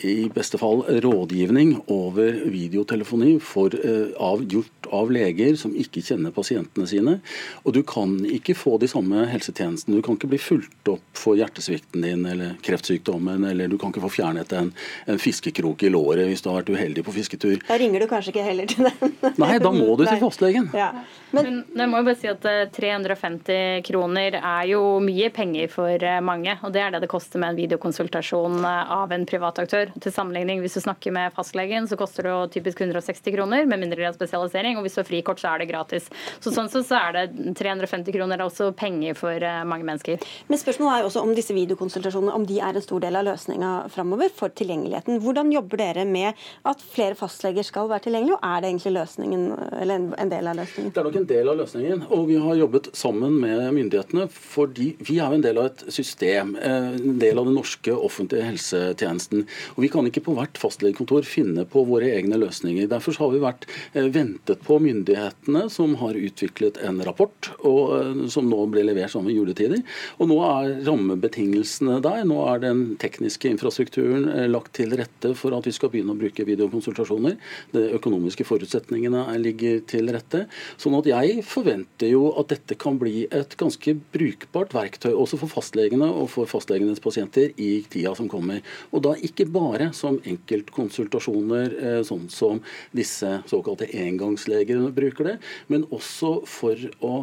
i beste fall rådgivning over videotelefoni for, uh, av, gjort av leger som ikke kjenner pasientene sine. Og du kan ikke få de samme helsetjenestene. Du kan ikke bli fulgt opp for hjertesvikten din eller kreftsykdommen, eller du kan ikke få fjernet en, en fiskekrok i låret hvis du har vært uheldig på fisketur. Da ringer du kanskje ikke heller til den? Nei, da må du til fastlegen. Ja. Men, Men jeg må jo bare si at 350 eh, kroner er jo mye penger for eh, mange, og det er det det koster med en videokonsultasjon av en privat aktør. Til sammenligning, hvis du snakker med fastlegen, så koster det jo typisk 160 kroner, med mindre grad spesialisering. Og hvis du har frikort, så er det gratis. Så sånn sett så er det 350 kroner også penger for eh, mange mennesker. Men spørsmålet er jo også om disse videokonsultasjonene om de er en stor del av løsninga framover for tilgjengeligheten. Hvordan jobber dere med at flere fastleger skal være tilgjengelige, og er det egentlig løsningen, eller en del av løsningen? Det er nok en del av løsningen, og vi har jobbet sammen med myndighetene fordi vi er en del av et system, eh, en del av den norske offentlige helsetjenesten. Og Vi kan ikke på hvert fastlegekontor finne på våre egne løsninger. Derfor har vi vært eh, ventet på myndighetene, som har utviklet en rapport og, eh, som nå ble levert sammen med juletider. Og Nå er rammebetingelsene der. Nå er den tekniske infrastrukturen eh, lagt til rette for at vi skal begynne å bruke videokonsultasjoner. De økonomiske forutsetningene ligger til rette. Sånn at jeg forventer jo at dette kan bli et ganske brukbart verktøy også for fastlegene og for fastlegenes pasienter i tida som kommer. Og da ikke bare som enkeltkonsultasjoner, eh, sånn som disse såkalte engangslegene bruker det, men også for å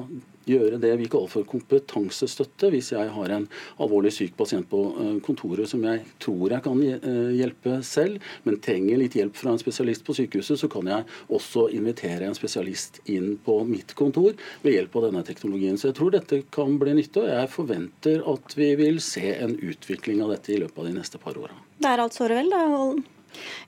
gjøre det vi kaller for kompetansestøtte. Hvis jeg har en alvorlig syk pasient på eh, kontoret som jeg tror jeg kan eh, hjelpe selv, men trenger litt hjelp fra en spesialist på sykehuset, så kan jeg også invitere en spesialist inn på mitt kontor ved hjelp av denne teknologien. Så jeg tror dette kan bli nytte, og jeg forventer at vi vil se en utvikling av dette i løpet av de neste par åra. Det er alt såre vel, da, Holden?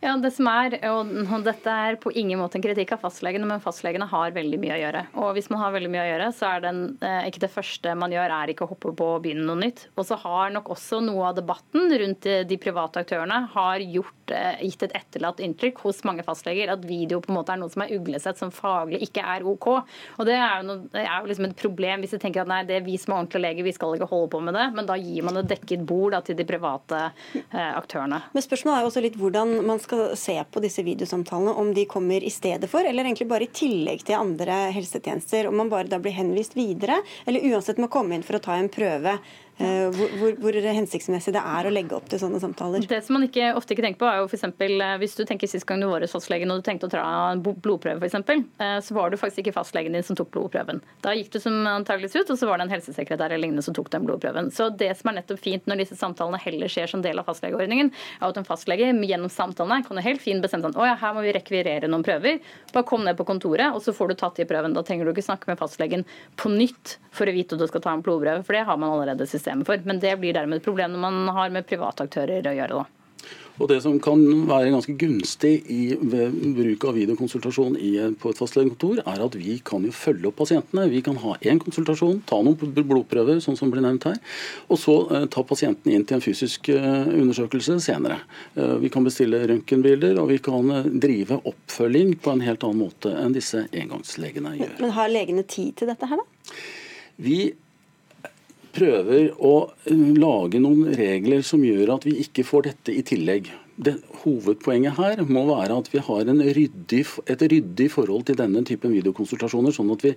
Ja, det som er, og Dette er på ingen måte en kritikk av fastlegene, men fastlegene har veldig mye å gjøre. Og Hvis man har veldig mye å gjøre, så er den, eh, ikke det første man gjør, er ikke å hoppe på og begynne noe nytt. Og så har nok også noe av debatten rundt de private aktørene har gjort, eh, gitt et etterlatt inntrykk hos mange fastleger at video på en måte er noe som er uglesett, som faglig ikke er OK. Og Det er jo, noe, det er jo liksom et problem hvis de tenker at nei, det er vi som er ordentlige leger, vi skal ikke holde på med det. Men da gir man et dekket bord da, til de private eh, aktørene. Men spørsmålet er jo også litt hvordan man skal se på disse videosamtalene, om de kommer i stedet for, eller egentlig bare i tillegg til andre helsetjenester. Om man bare da blir henvist videre, eller uansett må komme inn for å ta en prøve Eh, hvor, hvor, hvor, hensiktsmessig det er å legge opp til sånne samtaler. Det som man ikke, ofte ikke tenker på, er jo f.eks. eksempel hvis du tenker sist gang du var hos fastlegen og du tenkte å ta en blodprøve, f.eks., eksempel, så var det faktisk ikke fastlegen din som tok blodprøven. Da gikk du som antageligvis ut, og så var det en helsesekretær eller lignende som tok den blodprøven. Så det som er nettopp fint når disse samtalene heller skjer som del av fastlegeordningen, er at en fastlege gjennom samtalene kan jo helt fint bestemme seg å ja, her må vi rekvirere noen prøver. Bare kom ned på kontoret, og så får du tatt de prøven. Da trenger du ikke snakke med fastlegen på nytt for å vite at du skal ta en blodprøve, for det har man allerede system systemet for. Men det blir dermed et problem når man har med private aktører å gjøre. da. Og Det som kan være ganske gunstig i, ved bruk av videokonsultasjon i, på et fastlegekontor, er at vi kan jo følge opp pasientene. Vi kan ha én konsultasjon, ta noen blodprøver, sånn som blir nevnt her, og så eh, ta pasienten inn til en fysisk eh, undersøkelse senere. Eh, vi kan bestille røntgenbilder, og vi kan eh, drive oppfølging på en helt annen måte enn disse engangslegene gjør. Men har legene tid til dette her, da? Vi prøver å lage noen regler som gjør at vi ikke får dette i tillegg det, hovedpoenget her må være at vi har ryddig, et ryddig forhold til denne typen videokonsultasjoner, sånn at vi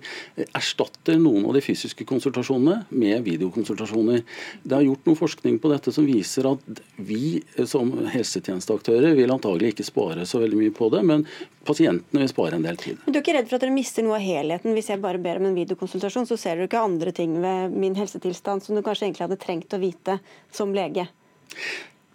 erstatter noen av de fysiske konsultasjonene med videokonsultasjoner. Det er gjort noe forskning på dette som viser at vi som helsetjenesteaktører vil antagelig ikke spare så veldig mye på det, men pasientene vil spare en del tid. Men du er ikke redd for at dere mister noe av helheten? Hvis jeg bare ber om en videokonsultasjon, så ser du ikke andre ting ved min helsetilstand som du kanskje egentlig hadde trengt å vite som lege?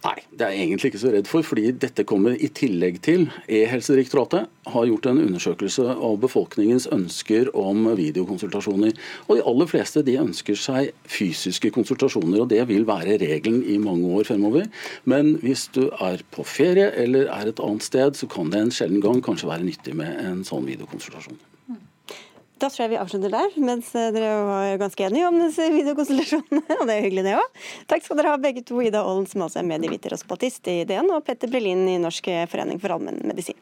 Nei, det er jeg egentlig ikke så redd for, fordi dette kommer i tillegg til E-helsedirektoratet har gjort en undersøkelse av befolkningens ønsker om videokonsultasjoner. Og de aller fleste de ønsker seg fysiske konsultasjoner, og det vil være regelen i mange år fremover. Men hvis du er på ferie eller er et annet sted, så kan det en sjelden gang kanskje være nyttig med en sånn videokonsultasjon. Da tror jeg vi avslutter der, mens eh, dere var ganske enige om disse videokonstellasjonene. Og det er hyggelig, det òg. Takk skal dere ha begge to, Ida Ollen, som altså er medieviter og spaltist i DN, og Petter Brelin i Norsk forening for allmennmedisin.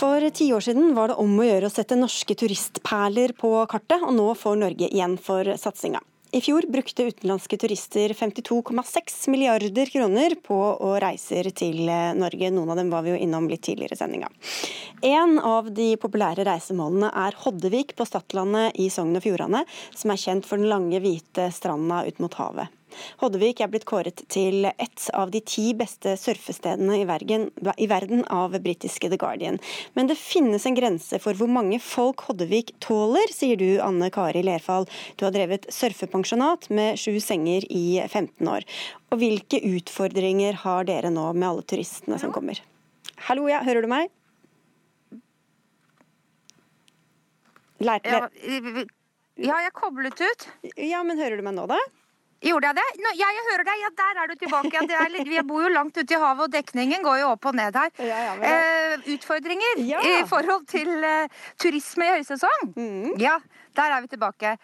For ti år siden var det om å gjøre å sette norske turistperler på kartet, og nå får Norge igjen for satsinga. I fjor brukte utenlandske turister 52,6 milliarder kroner på å reiser til eh, Norge. Noen av dem var vi jo innom litt tidligere i sendinga. En av de populære reisemålene er Hoddevik på Stadlandet i Sogn og Fjordane, som er kjent for den lange, hvite stranda ut mot havet. Hoddevik er blitt kåret til ett av de ti beste surfestedene i verden, i verden av britiske The Guardian. Men det finnes en grense for hvor mange folk Hoddevik tåler, sier du Anne Kari Lerfall. Du har drevet surfepensjonat med sju senger i 15 år. Og hvilke utfordringer har dere nå med alle turistene som kommer? Hallo, ja, hører du meg? Leir, ja, jeg koblet ut. Ja, men hører du meg nå, da? Gjorde jeg det? Nå, ja, jeg hører deg. Ja, der er du tilbake. Ja, litt, vi bor jo langt ute i havet, og dekningen går jo opp og ned her. Ja, ja, men... eh, utfordringer i forhold til eh, turisme i høysesong? Mm. Ja, der er vi tilbake.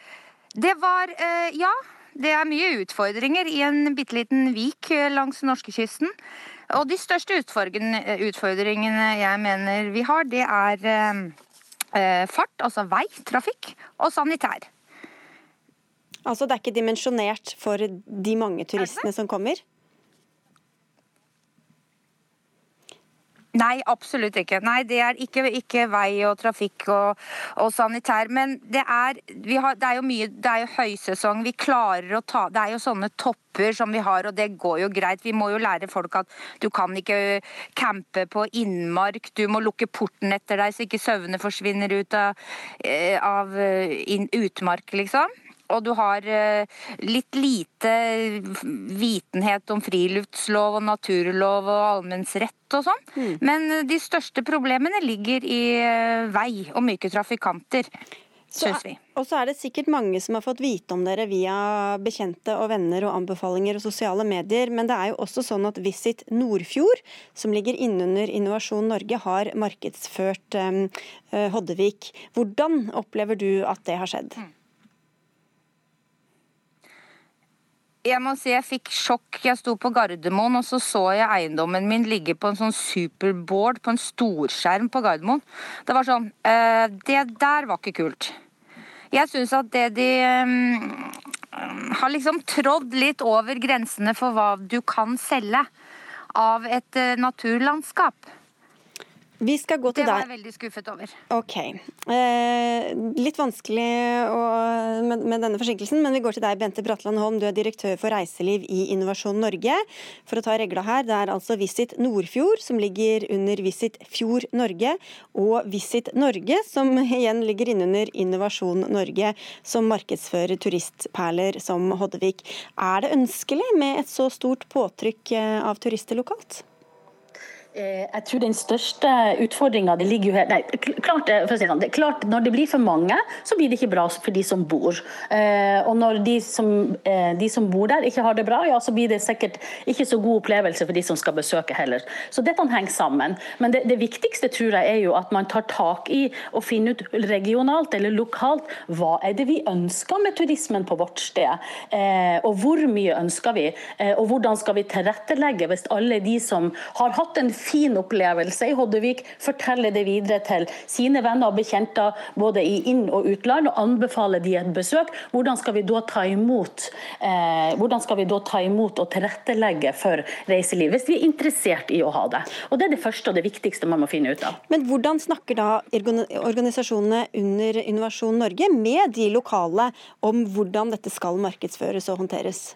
Det var eh, Ja, det er mye utfordringer i en bitte liten vik eh, langs norskekysten. Og de største utfordringene jeg mener vi har, det er eh, eh, fart, altså vei, trafikk, og sanitær. Altså det er ikke dimensjonert for de mange turistene som kommer? Nei, absolutt ikke. Nei, Det er ikke, ikke vei og trafikk og, og sanitær. Men det er, har, det er, jo mye Det er jo høysesong. Vi klarer å ta Det er jo sånne topper som vi har, og det går jo greit. Vi må jo lære folk at du kan ikke campe på innmark. Du må lukke porten etter deg så ikke sauene forsvinner ut av, eh, av eh, in, utmark, liksom og du har eh, litt lite vitenhet om friluftslov og naturlov og allmennsrett og sånn. Mm. Men de største problemene ligger i eh, vei og myke trafikanter. Syns vi. Og så er det sikkert mange som har fått vite om dere via bekjente og venner og anbefalinger og sosiale medier, men det er jo også sånn at Visit Nordfjord, som ligger innunder Innovasjon Norge, har markedsført um, Hoddevik. Hvordan opplever du at det har skjedd? Mm. Jeg må si jeg fikk sjokk. Jeg sto på Gardermoen, og så så jeg eiendommen min ligge på en sånn superboard på en storskjerm på Gardermoen. Det var sånn uh, Det der var ikke kult. Jeg syns at det de um, har liksom trådd litt over grensene for hva du kan selge av et uh, naturlandskap. Vi skal gå til det var jeg veldig skuffet over. Ok. Eh, litt vanskelig å, med, med, denne forsinkelsen, men vi går til deg, Bente Bratland Holm. Du er direktør for reiseliv i Innovasjon Norge. For å ta regla her, det er altså Visit Nordfjord som ligger under Visit Fjord Norge, og Visit Norge som igjen ligger innunder Innovasjon Norge, som markedsfører turistperler som Hoddevik. Er det ønskelig med et så stort påtrykk eh, av turister lokalt? Eh, jeg tror den største utfordringa ligger jo her Nei, klart, eh, si sånn, klart, Når det blir for mange, så blir det ikke bra for de som bor. Eh, og når de som, de som, bor der ikke har det bra, ja, så blir det sikkert ikke så god opplevelse for de som skal besøke heller. Så dette henger sammen. Men det, det viktigste tror jeg er jo at man tar tak i og finner ut regionalt eller lokalt hva er det vi ønsker med turismen på vårt sted. og hvor mye ønsker vi, og hvordan skal vi tilrettelegge hvis alle de som har hatt en opplevelse i Hoddevik, fortelle det videre til sine venner og bekjente både i inn- og utland, og anbefale de et besøk. Hvordan skal vi da ta imot, eh, skal vi da ta imot og tilrettelegge for reiseliv, hvis vi er interessert i å ha det? Og Det er det første og det viktigste man må finne ut av. Men hvordan snakker da organisasjonene under Innovasjon Norge med de lokale om hvordan dette skal markedsføres og håndteres?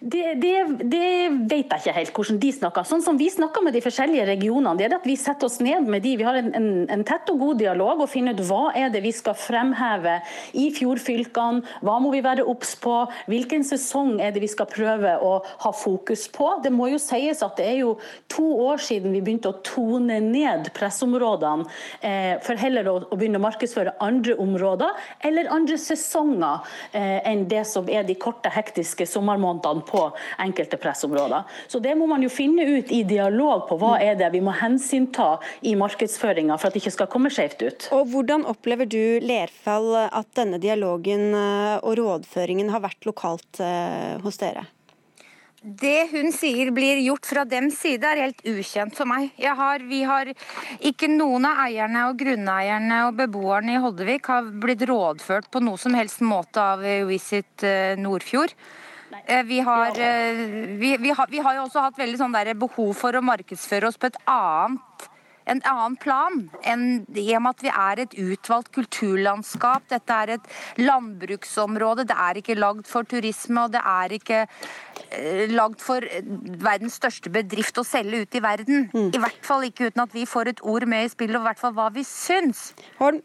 Det, det, det, vet jeg ikke helt hvordan de snakker. Sånn som Vi snakker med de forskjellige regionene. det er at Vi setter oss ned med de. Vi har en, en, en tett og god dialog og finner ut hva er det vi skal fremheve i fjordfylkene. Hva må vi være obs på? Hvilken sesong er det vi skal prøve å ha fokus på? Det må jo sies at det er jo to år siden vi begynte å tone ned pressområdene, eh, for heller å, å, begynne å markedsføre andre områder eller andre sesonger eh, enn det som er de korte, hektiske sommermånedene på enkelte pressområder. Så det må man jo finne ut i dialog på hva er det vi må hensynta i markedsføringa for at det ikke skal komme skjevt ut. Og Hvordan opplever du Lerfall at denne dialogen eh, og rådføringen har vært lokalt eh, hos dere? Det hun sier blir gjort fra dem side, er helt ukjent for meg. Har, vi har Ikke noen av eierne og grunneierne og beboerne i Holdevik har blitt rådført på noe som helst måte av Visit Nordfjord. Eh, vi har, eh, vi, vi, har, vi har, jo også hatt veldig sånn behov for å markedsføre oss på et annet en annen plan enn i og med at vi er et utvalgt kulturlandskap. Dette er et landbruksområde. Det er ikke lagd for turisme, og det er ikke eh, lagd for verdens største bedrift å selge ut i verden. Mm. I hvert fall ikke uten at vi får et ord med i spillet, og i hvert fall hva vi syns. Holm,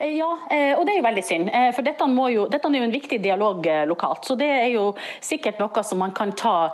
ja, eh, og det er jo veldig synd. Eh, for dette, jo, dette, er jo en viktig dialog lokalt. Så det er jo sikkert noe som man kan ta,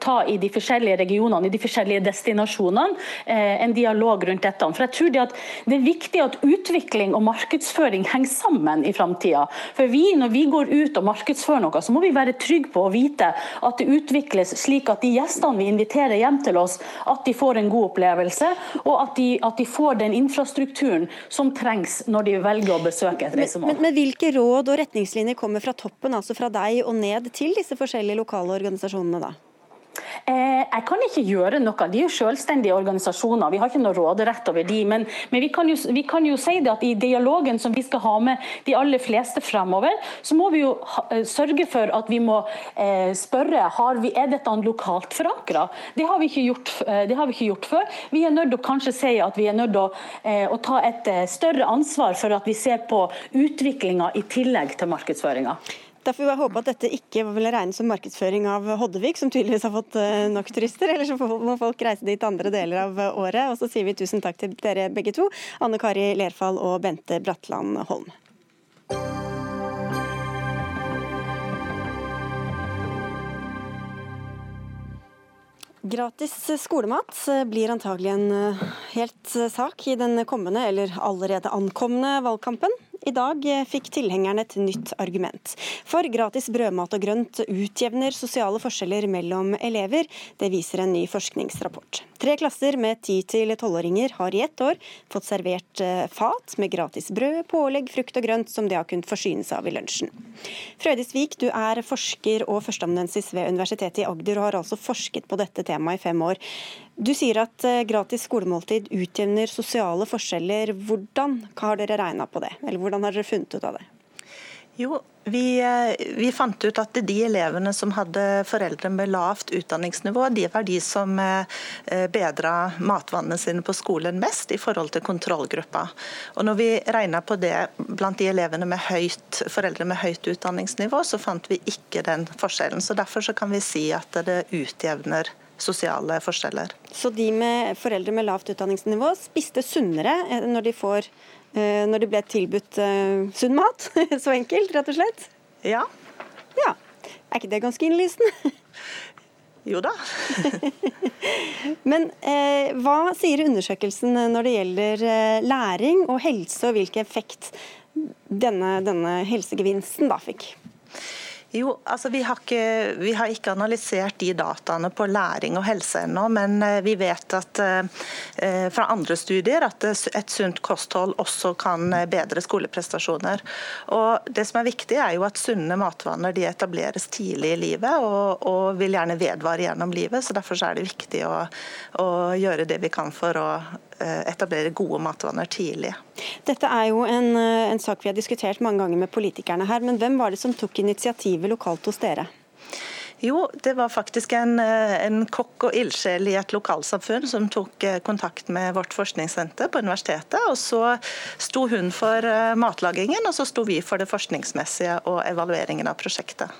ta i de forskjellige regionene, i de forskjellige destinasjonene. En dialog rundt dette. For jeg tror det, det er viktig at utvikling og markedsføring henger sammen i framtida. For vi, når vi går ut og markedsfører noe, så må vi være trygge på å vite at det utvikles slik at de gjestene vi inviterer hjem til oss, at de får en god opplevelse, og at de, at de får den infrastrukturen som trengs når de velger å besøke et reisemål. Men, men, men, Hvilke råd og retningslinjer kommer fra toppen, altså fra deg og ned til disse forskjellige lokale organisasjonene? da? Eh, jeg kan ikke gjøre noe. De er jo selvstendige organisasjoner. Vi har ikke noe råderett over de, men, men vi, kan jo, vi, kan jo, si det at i dialogen som vi skal ha med de aller fleste fremover, så må vi jo ha, eh, sørge for at vi må eh, spørre har vi, er dette lokalt forankra. Det, har vi ikke gjort, eh, det har vi ikke gjort før. Vi er nødt til å kanskje si at vi er nødt til å, eh, å ta et større ansvar for at vi ser på utviklinga i tillegg til markedsføringa. Da vil jeg håpe at dette ikke vil regnes som markedsføring av Hoddevik, som tydeligvis har fått eh, nok turister. Eller så må folk reise dit andre deler av året. Og så sier vi tusen takk til dere begge to, Anne Kari Lerfall og Bente Bratland Holm. Gratis skolemat blir antagelig en helt sak i den kommende, eller allerede ankomne, valgkampen. I dag fikk tilhengerne et nytt argument. For gratis brødmat og grønt utjevner sosiale forskjeller mellom elever. Det viser en ny forskningsrapport. Tre klasser med ti til tolvåringer har i ett år fått servert eh, fat med gratis brød, pålegg, frukt og grønt som de har kunnet forsyne seg av i lunsjen. Frøydis Vik, du er forsker og førsteamanuensis ved Universitetet i Agder og har altså forsket på dette temaet i fem år. Du sier at eh, gratis skolemåltid utjevner sosiale forskjeller. Hvordan har dere regna på det, eller hvordan har dere funnet ut av det? Jo, vi, eh, vi, fant ut at de elevene som hadde foreldre med lavt utdanningsnivå, de var de som eh, bedra matvannene sine på skolen mest i forhold til kontrollgruppa. Og når vi regna på det blant de elevene med høyt, foreldre med høyt utdanningsnivå, så fant vi ikke den forskjellen. Så Derfor så kan vi si at det utjevner sosiale forskjeller. Så de med foreldre med lavt utdanningsnivå spiste sunnere eh, når de får Eh, når de ble tilbudt uh, sunn mat. Så enkelt, rett og slett. Ja. ja. Er ikke det ganske innlysende? jo da. Men eh, hva sier undersøkelsen når det gjelder eh, læring og helse, og hvilken effekt denne, denne helsegevinsten da fikk? Jo, altså vi har, ikke, vi har, ikke, analysert de dataene på læring og helse ennå, men eh, vi vet at eh, fra andre studier at et sunt kosthold også kan eh, bedre skoleprestasjoner. Og Det som er viktig, er jo at sunne matvaner de etableres tidlig i livet og, og vil gjerne vedvare gjennom livet. så Derfor er det viktig å, å gjøre det vi kan for å etablere gode matvaner tidlig. Dette er jo en, eh, en sak vi har diskutert mange ganger med politikerne her, men hvem var det som tok initiativet lokalt hos dere? Jo, det var faktisk en, eh, en kokk og ildsjel i et lokalsamfunn som tok eh, kontakt med vårt forskningssenter på universitetet. og Så sto hun for matlagingen, og så sto vi for det forskningsmessige og evalueringen av prosjektet.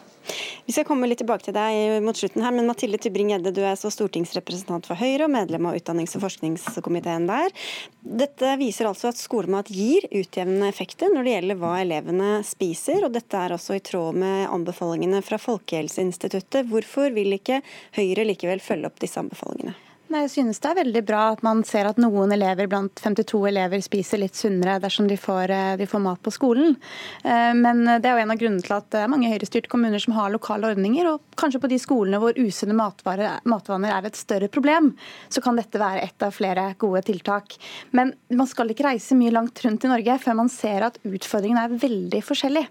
Vi skal komme litt tilbake til deg mot slutten her, men Mathilde Tybring-Gjedde, du er så stortingsrepresentant for Høyre og medlem av utdannings- og forskningskomiteen der. Dette viser altså at skolemat gir utjevnende effekter når det gjelder hva elevene spiser, og dette er også i tråd med anbefalingene fra Folkehelseinstituttet. Hvorfor vil ikke Høyre likevel følge opp disse anbefalingene? Jeg synes det er veldig bra at man ser at noen elever blant 52 elever spiser litt sunnere dersom de får, eh, de får, mat på skolen. Eh, men det er jo en av grunnene til at det er mange høyrestyrte kommuner som har lokale ordninger. Og kanskje på de skolene hvor usunne matvaner er et større problem, så kan dette være et av flere gode tiltak. Men man skal ikke reise mye langt rundt i Norge før man ser at utfordringen er veldig forskjellig.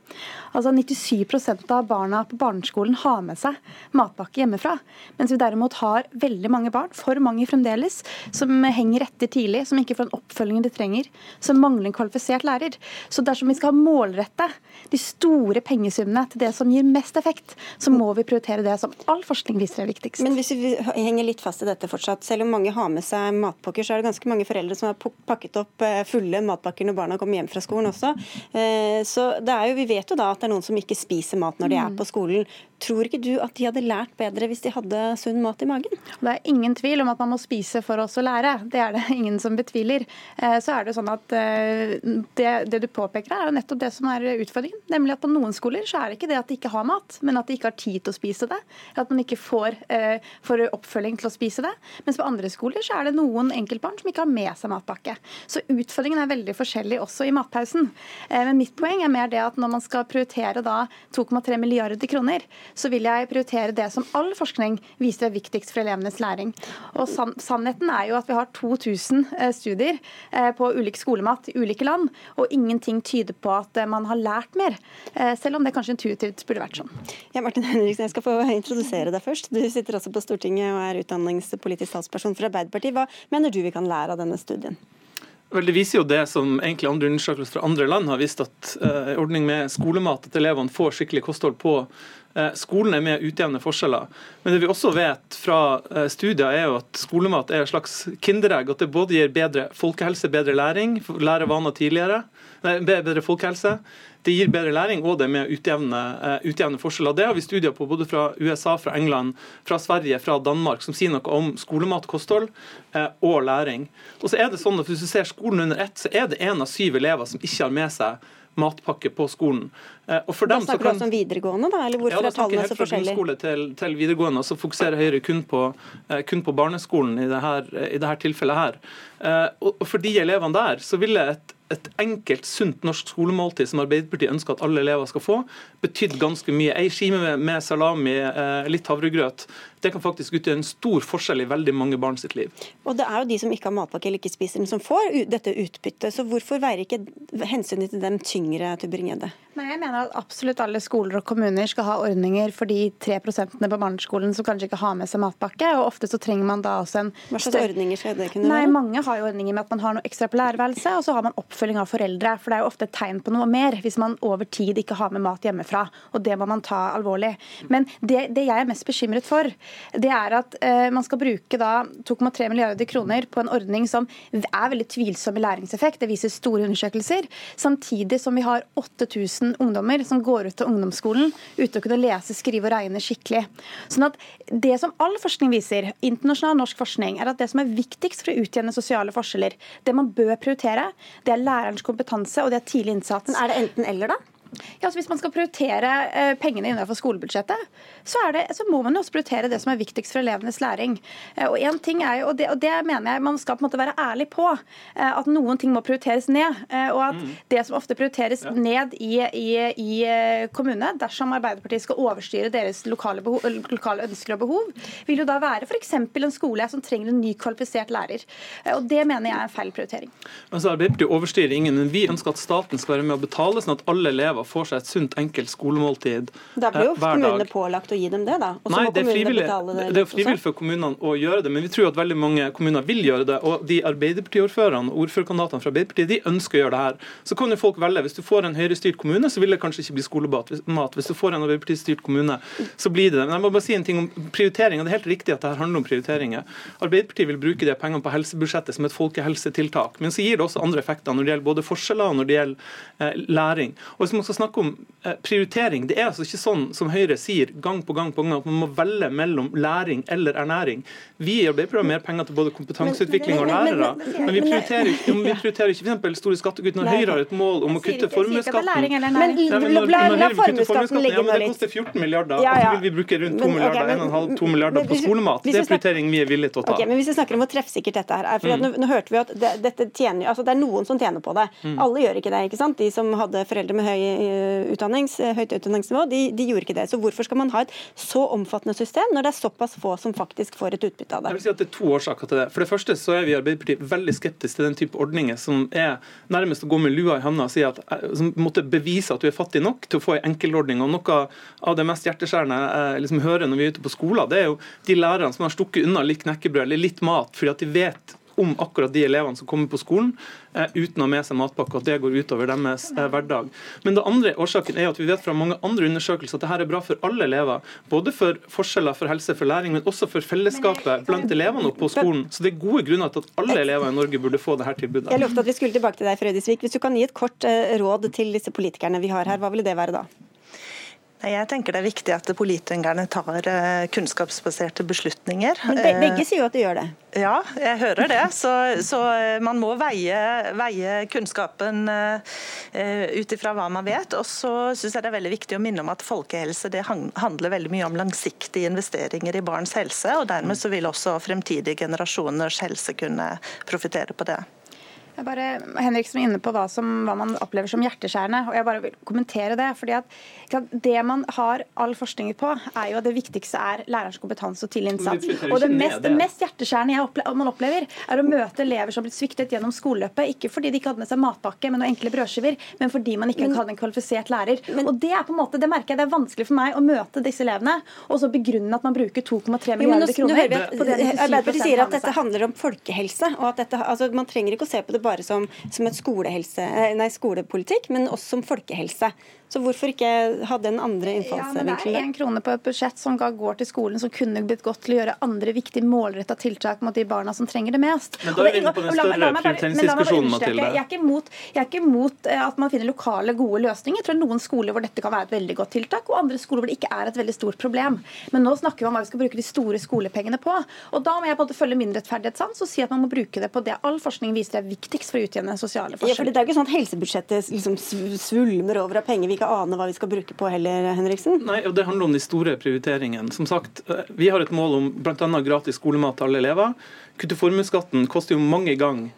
Altså 97% av barna på barneskolen har med seg matpakke hjemmefra. Mens vi derimot har veldig mange barn, for mange mange fremdeles som henger etter tidlig, som ikke får den oppfølgingen de trenger, som mangler en kvalifisert lærer. Så dersom vi skal målrette de store pengesummene til det som gir mest effekt, så må vi prioritere det som all forskning viser er viktigst. Men hvis vi henger litt fast i dette fortsatt, selv om mange har med seg matpakker, så er det ganske mange foreldre som har pakket opp eh, fulle matpakker når barna kommer hjem fra skolen også. Eh, så det er jo, vi vet jo da at det er noen som ikke spiser mat når de er på skolen. Tror ikke du at de hadde lært bedre hvis de hadde sunn mat i magen? Det er ingen tvil om at man må spise for oss å lære. Det er det ingen som betviler. Eh, så er det sånn at eh, det, det, du påpeker er jo nettopp det som er utfordringen. Nemlig at på noen skoler så er det ikke det at de ikke har mat, men at de ikke har tid til å spise det. At man ikke får, eh, får oppfølging til å spise det. Mens på andre skoler så er det noen enkeltbarn som ikke har med seg matpakke. Så utfordringen er veldig forskjellig også i matpausen. Men mitt poeng er mer det at når man skal prioritere da 2,3 milliarder kroner, så vil jeg prioritere det som all forskning viser er viktigst for elevenes læring. Og san Sannheten er jo at vi har 2000 eh, studier eh, på ulik skolemat i ulike land, og ingenting tyder på at eh, man har lært mer. Selv om det kanskje intuitivt burde vært sånn. Ja, Martin Henriksen, jeg skal få introdusere deg først. Du sitter også på Stortinget og er utdanningspolitisk talsperson for Arbeiderpartiet. Hva mener du vi kan lære av denne studien? Vel, Det viser jo det som egentlig andre undersøkelser fra andre land har vist, at uh, ordning med skolemat, at elevene får skikkelig kosthold på skolen er med å utjevne forskjeller. Men det vi også vet fra eh, studier, er jo at skolemat er et slags kinderegg. At det både gir bedre folkehelse, bedre læring, lære vaner tidligere, nei, bedre folkehelse. Det gir bedre læring, og det er med å utjevne, uh, utjevne forskjeller. Det har vi studier på både fra USA, fra England, fra Sverige, fra Danmark, som sier noe om skolemat, kosthold og læring. Og så er det sånn at Hvis du ser skolen under ett, så er det én av syv elever som ikke har med seg matpakke på skolen. Eh, og for da snakker kan, du også om videregående, da? Eller hvorfor ja, da er tallene så forskjellige? Fra grunnskole til, til videregående, så fokuserer Høyre kun på, eh, kun på barneskolen i dette, i dette tilfellet her. Eh, og for de elevene der så ville et et enkelt, sunt norsk skolemåltid som Arbeiderpartiet ønsker at alle elever skal få, betydde ganske mye. Ei skime med, salami, eh, litt havregrøt, det kan faktisk utgjøre en stor forskjell i veldig mange barn sitt liv. Og Det er jo de som ikke har matpakke eller ikke spiser den, som får dette utbyttet. Så hvorfor veier ikke hensynet til dem tyngre, Tybring-Gjedde? Nei, jeg mener at absolutt alle skoler og kommuner skal ha ordninger for de tre prosentene på barneskolen som kanskje ikke har med seg matpakke. og Ofte så trenger man da også en Hva slags ordninger skal det kunne Nei, være? Mange har jo ordninger med at man har noe ekstra på lærerværelset, og så har man oppfølging av foreldre. For det er jo ofte et tegn på noe mer hvis man over tid ikke har med mat hjemmefra. Og det må man ta alvorlig. Men det, det jeg er mest bekymret for, det er at eh, man skal bruke 2,3 milliarder kroner på en ordning som er veldig tvilsom i læringseffekt. Det viser store undersøkelser. Samtidig som vi har 8000 ungdommer som går ut av ungdomsskolen uten å kunne lese, skrive og regne skikkelig. Sånn at Det som all forskning viser, internasjonal norsk forskning, er at det som er viktigst for å utjevne sosiale forskjeller, det man bør prioritere, det er lærerens kompetanse og det er tidlig innsats. Men er det enten eller, da? Ja, altså Hvis man skal prioritere eh, pengene innenfor skolebudsjettet, så, er det, så må man jo også prioritere det som er viktigst for elevenes læring. Eh, og en ting er jo, og det, og det mener jeg man skal på en måte være ærlig på, eh, at noen ting må prioriteres ned. og at det som ofte prioriteres ned i, i, i kommunene, dersom Arbeiderpartiet skal overstyre deres lokale, behov, lokale ønsker og behov, vil jo da være f.eks. en skole som trenger en ny kvalifisert lærer. Og det mener jeg er en feil prioritering. Altså, Arbeiderpartiet overstyrer ingen, men vi ønsker at staten skal være med å betale, sånn at alle elever får seg et sunt, enkelt skolemåltid hver dag. Da blir jo eh, kommunene pålagt å gi dem det, da. Og så må det kommunene betale det. det er frivillig for kommunene å gjøre det, men vi tror at veldig mange kommuner vil gjøre det. Og de Arbeiderparti-ordførerne og ordførerkandidatene fra Arbeiderpartiet de ønsker å gjøre det her. Så kan jo folk velge. Hvis du får en Høyre-styrt kommune, så vil det kanskje ikke bli skolemat. Hvis- du får en Arbeiderparti-styrt kommune, så blir det det. Men jeg må bare si en ting om prioritering. Det er helt riktig at det her handler om prioriteringer. Arbeiderpartiet vil bruke de pengene på helsebudsjettet som et folkehelsetiltak. Men så gir det også andre effekter når det gjelder både forskjeller og når det gjelder eh, læring. Og hvis man skal snakke om eh, prioritering, det er altså ikke sånn som Høyre sier gang på gang på gang at man må velge mellom læring eller ernæring. Vi i Arbeiderpartiet har mer penger til både kompetanseutvikling og lærere, men- vi prioriterer ikke, vi prioriterer ikke f.eks. store skattekutt når Høyre har et mål om å kutte formuesskatten. Men. La, formuesskatten ligge nå Det koster 14 milliarder, og så vil vi bruke rundt 2 milliarder, 1,5-2 milliarder på skolemat. Det er prioritering vi er villige til å ta. Men Hvis vi snakker om hvor treffsikkert dette her er for at Mm. nå, nå hørte vi at det, dette tjener, altså det er noen som tjener på det. Mm. Alle gjør ikke det. ikke sant? De som hadde foreldre med høy, utdannings, eh, høyt utdanningsnivå, de, de gjorde ikke det. Så hvorfor skal man ha et så omfattende system når det er såpass få som faktisk får et utbytte av det? Jeg vil si at Det er to årsaker til det. For det første så er vi i Arbeiderpartiet veldig skeptiske til den type ordninger som er nærmest å gå med lua i handa og si at eh, som måtte bevise at du er fattig nok til å få en enkelordning. Og Noe av det mest hjerteskjærende jeg liksom hører når vi er ute på skoler, det er jo de lærerne som har stukket unna litt knekkebrød eller litt mat fordi at de vet om akkurat de elevene som kommer på skolen eh, uten å ha med seg matpakke, og at det går utover deres eh, hverdag. Men det andre årsaken er at vi vet fra mange andre undersøkelser at dette er bra for alle elever. Både for forskjeller, for helse, for læring, men også for fellesskapet blant elevene på skolen. Så det er gode grunner til at alle elever i Norge burde få dette tilbudet. Jeg lovte at vi skulle tilbake til deg, Frøydisvik. Hvis du kan gi et kort eh, råd til disse politikerne vi har her, hva ville det være da? Jeg tenker det er viktig at politikerne tar eh, kunnskapsbaserte beslutninger. Men be Eh, begge sier jo at de gjør det. Ja, jeg hører det. Så, så eh, man må veie, veie kunnskapen ut ifra hva man vet. Og så syns jeg det er veldig viktig å minne om at folkehelse det handler veldig mye om langsiktige investeringer i barns helse. og Dermed så vil også fremtidige generasjoners helse kunne profitere på det. Jeg bare, Henriksen var inne på hva, som, hva man opplever som hjerteskjærende. og jeg bare vil kommentere Det fordi at det man har all forskning på, er jo at det viktigste er lærerens kompetanse og tidlig innsats. Og det mest, det mest hjerteskjærende jeg opple man opplever, er å møte elever som har blitt sviktet gjennom skoleløpet. Ikke fordi de ikke hadde med seg matpakke med noen enkle brødskiver, men fordi man ikke hadde en kvalifisert lærer. og Det er på en måte, det merker jeg det er vanskelig for meg å møte disse elevene, og så begrunne at man bruker 2,3 Jo, men nå, milliarder kroner. at på det de 10% Arbeiderpartiet sier at dette handler om folkehelse. og at dette, altså Man trenger ikke å se på det bare som, som et skolehelse, eh, nei, skolepolitikk, men også som folkehelse. Så hvorfor ikke ha den andre Ja, men det er innfallsvinkelen? én krone på et budsjett som går til skolen, som kunne blitt gått til å gjøre andre viktige målretta tiltak mot de barna som trenger det mest. Men da er vi inne på den større prioriteringsdiskusjonen, Mathilde. Jeg er ikke imot, jeg er ikke imot eh, at man finner lokale, gode løsninger. Jeg tror noen skoler hvor dette kan være et veldig godt tiltak, og andre skoler hvor det ikke er et veldig stort problem. Men nå snakker vi om hva vi skal bruke de store skolepengene på. Og da må jeg på en måte følge mindrerettferdighetssans og si at man må bruke det på det all forskning viser er viktigst for å utjevne sosiale Ja, for forskjeller. Det er ikke sånn at helsebudsjettet liksom svulmer over av penger vi ikke aner hva vi skal bruke på heller, Henriksen. Nei, og Det handler om de store prioriteringene. Som sagt, eh, Vi har et mål om bl.a. gratis skolemat til alle elever. Kutte formuesskatten koster jo mange ganger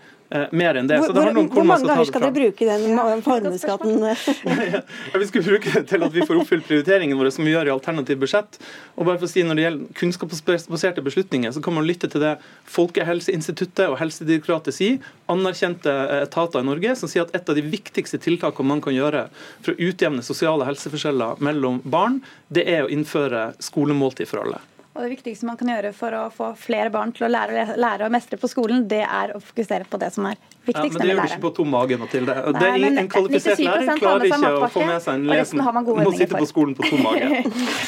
mer enn det. Hvor, hvor, hvor mange ganger skal dere bruke den formuesskatten? ja, vi skal bruke det til at vi får oppfylt prioriteringene våre, som vi gjør i alternativt budsjett. Og bare for å si Når det gjelder kunnskapsbaserte beslutninger, så kan man lytte til det Folkehelseinstituttet og Helsedirektoratet sier, anerkjente etater i Norge, som sier at et av de viktigste tiltakene man kan gjøre for å utjevne sosiale helseforskjeller mellom barn, det er å innføre skolemåltid for alle. Og Det viktigste man kan gjøre for å få flere barn til å lære, lære å mestre på skolen, det er å fokusere på det som er viktigst. Ja, men det gjør du ikke på tom mage, Mathilde. Det er en kvalifisert lærer klarer ikke å få med seg en lesen. Må sitte på skolen på tom mage.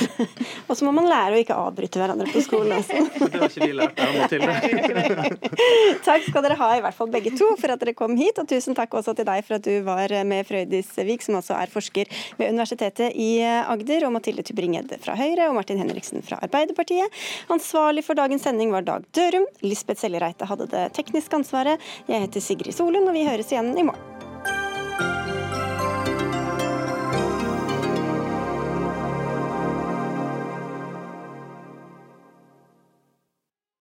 og så må man lære å ikke avbryte hverandre på skolen. også. det har ikke vi lært av Mathilde. takk skal dere ha, i hvert fall begge to, for at dere kom hit. Og tusen takk også til deg for at du var med Frøydis Vik, som også er forsker ved Universitetet i Agder, og Mathilde Tybring-Gjedde fra Høyre og Martin Henriksen fra Arbeiderpartiet. Ansvarlig for dagens sending var Dag Dørum. Lisbeth Sellereite hadde det tekniske ansvaret. Jeg heter Sigrid Solund, og vi høres igjen i morgen.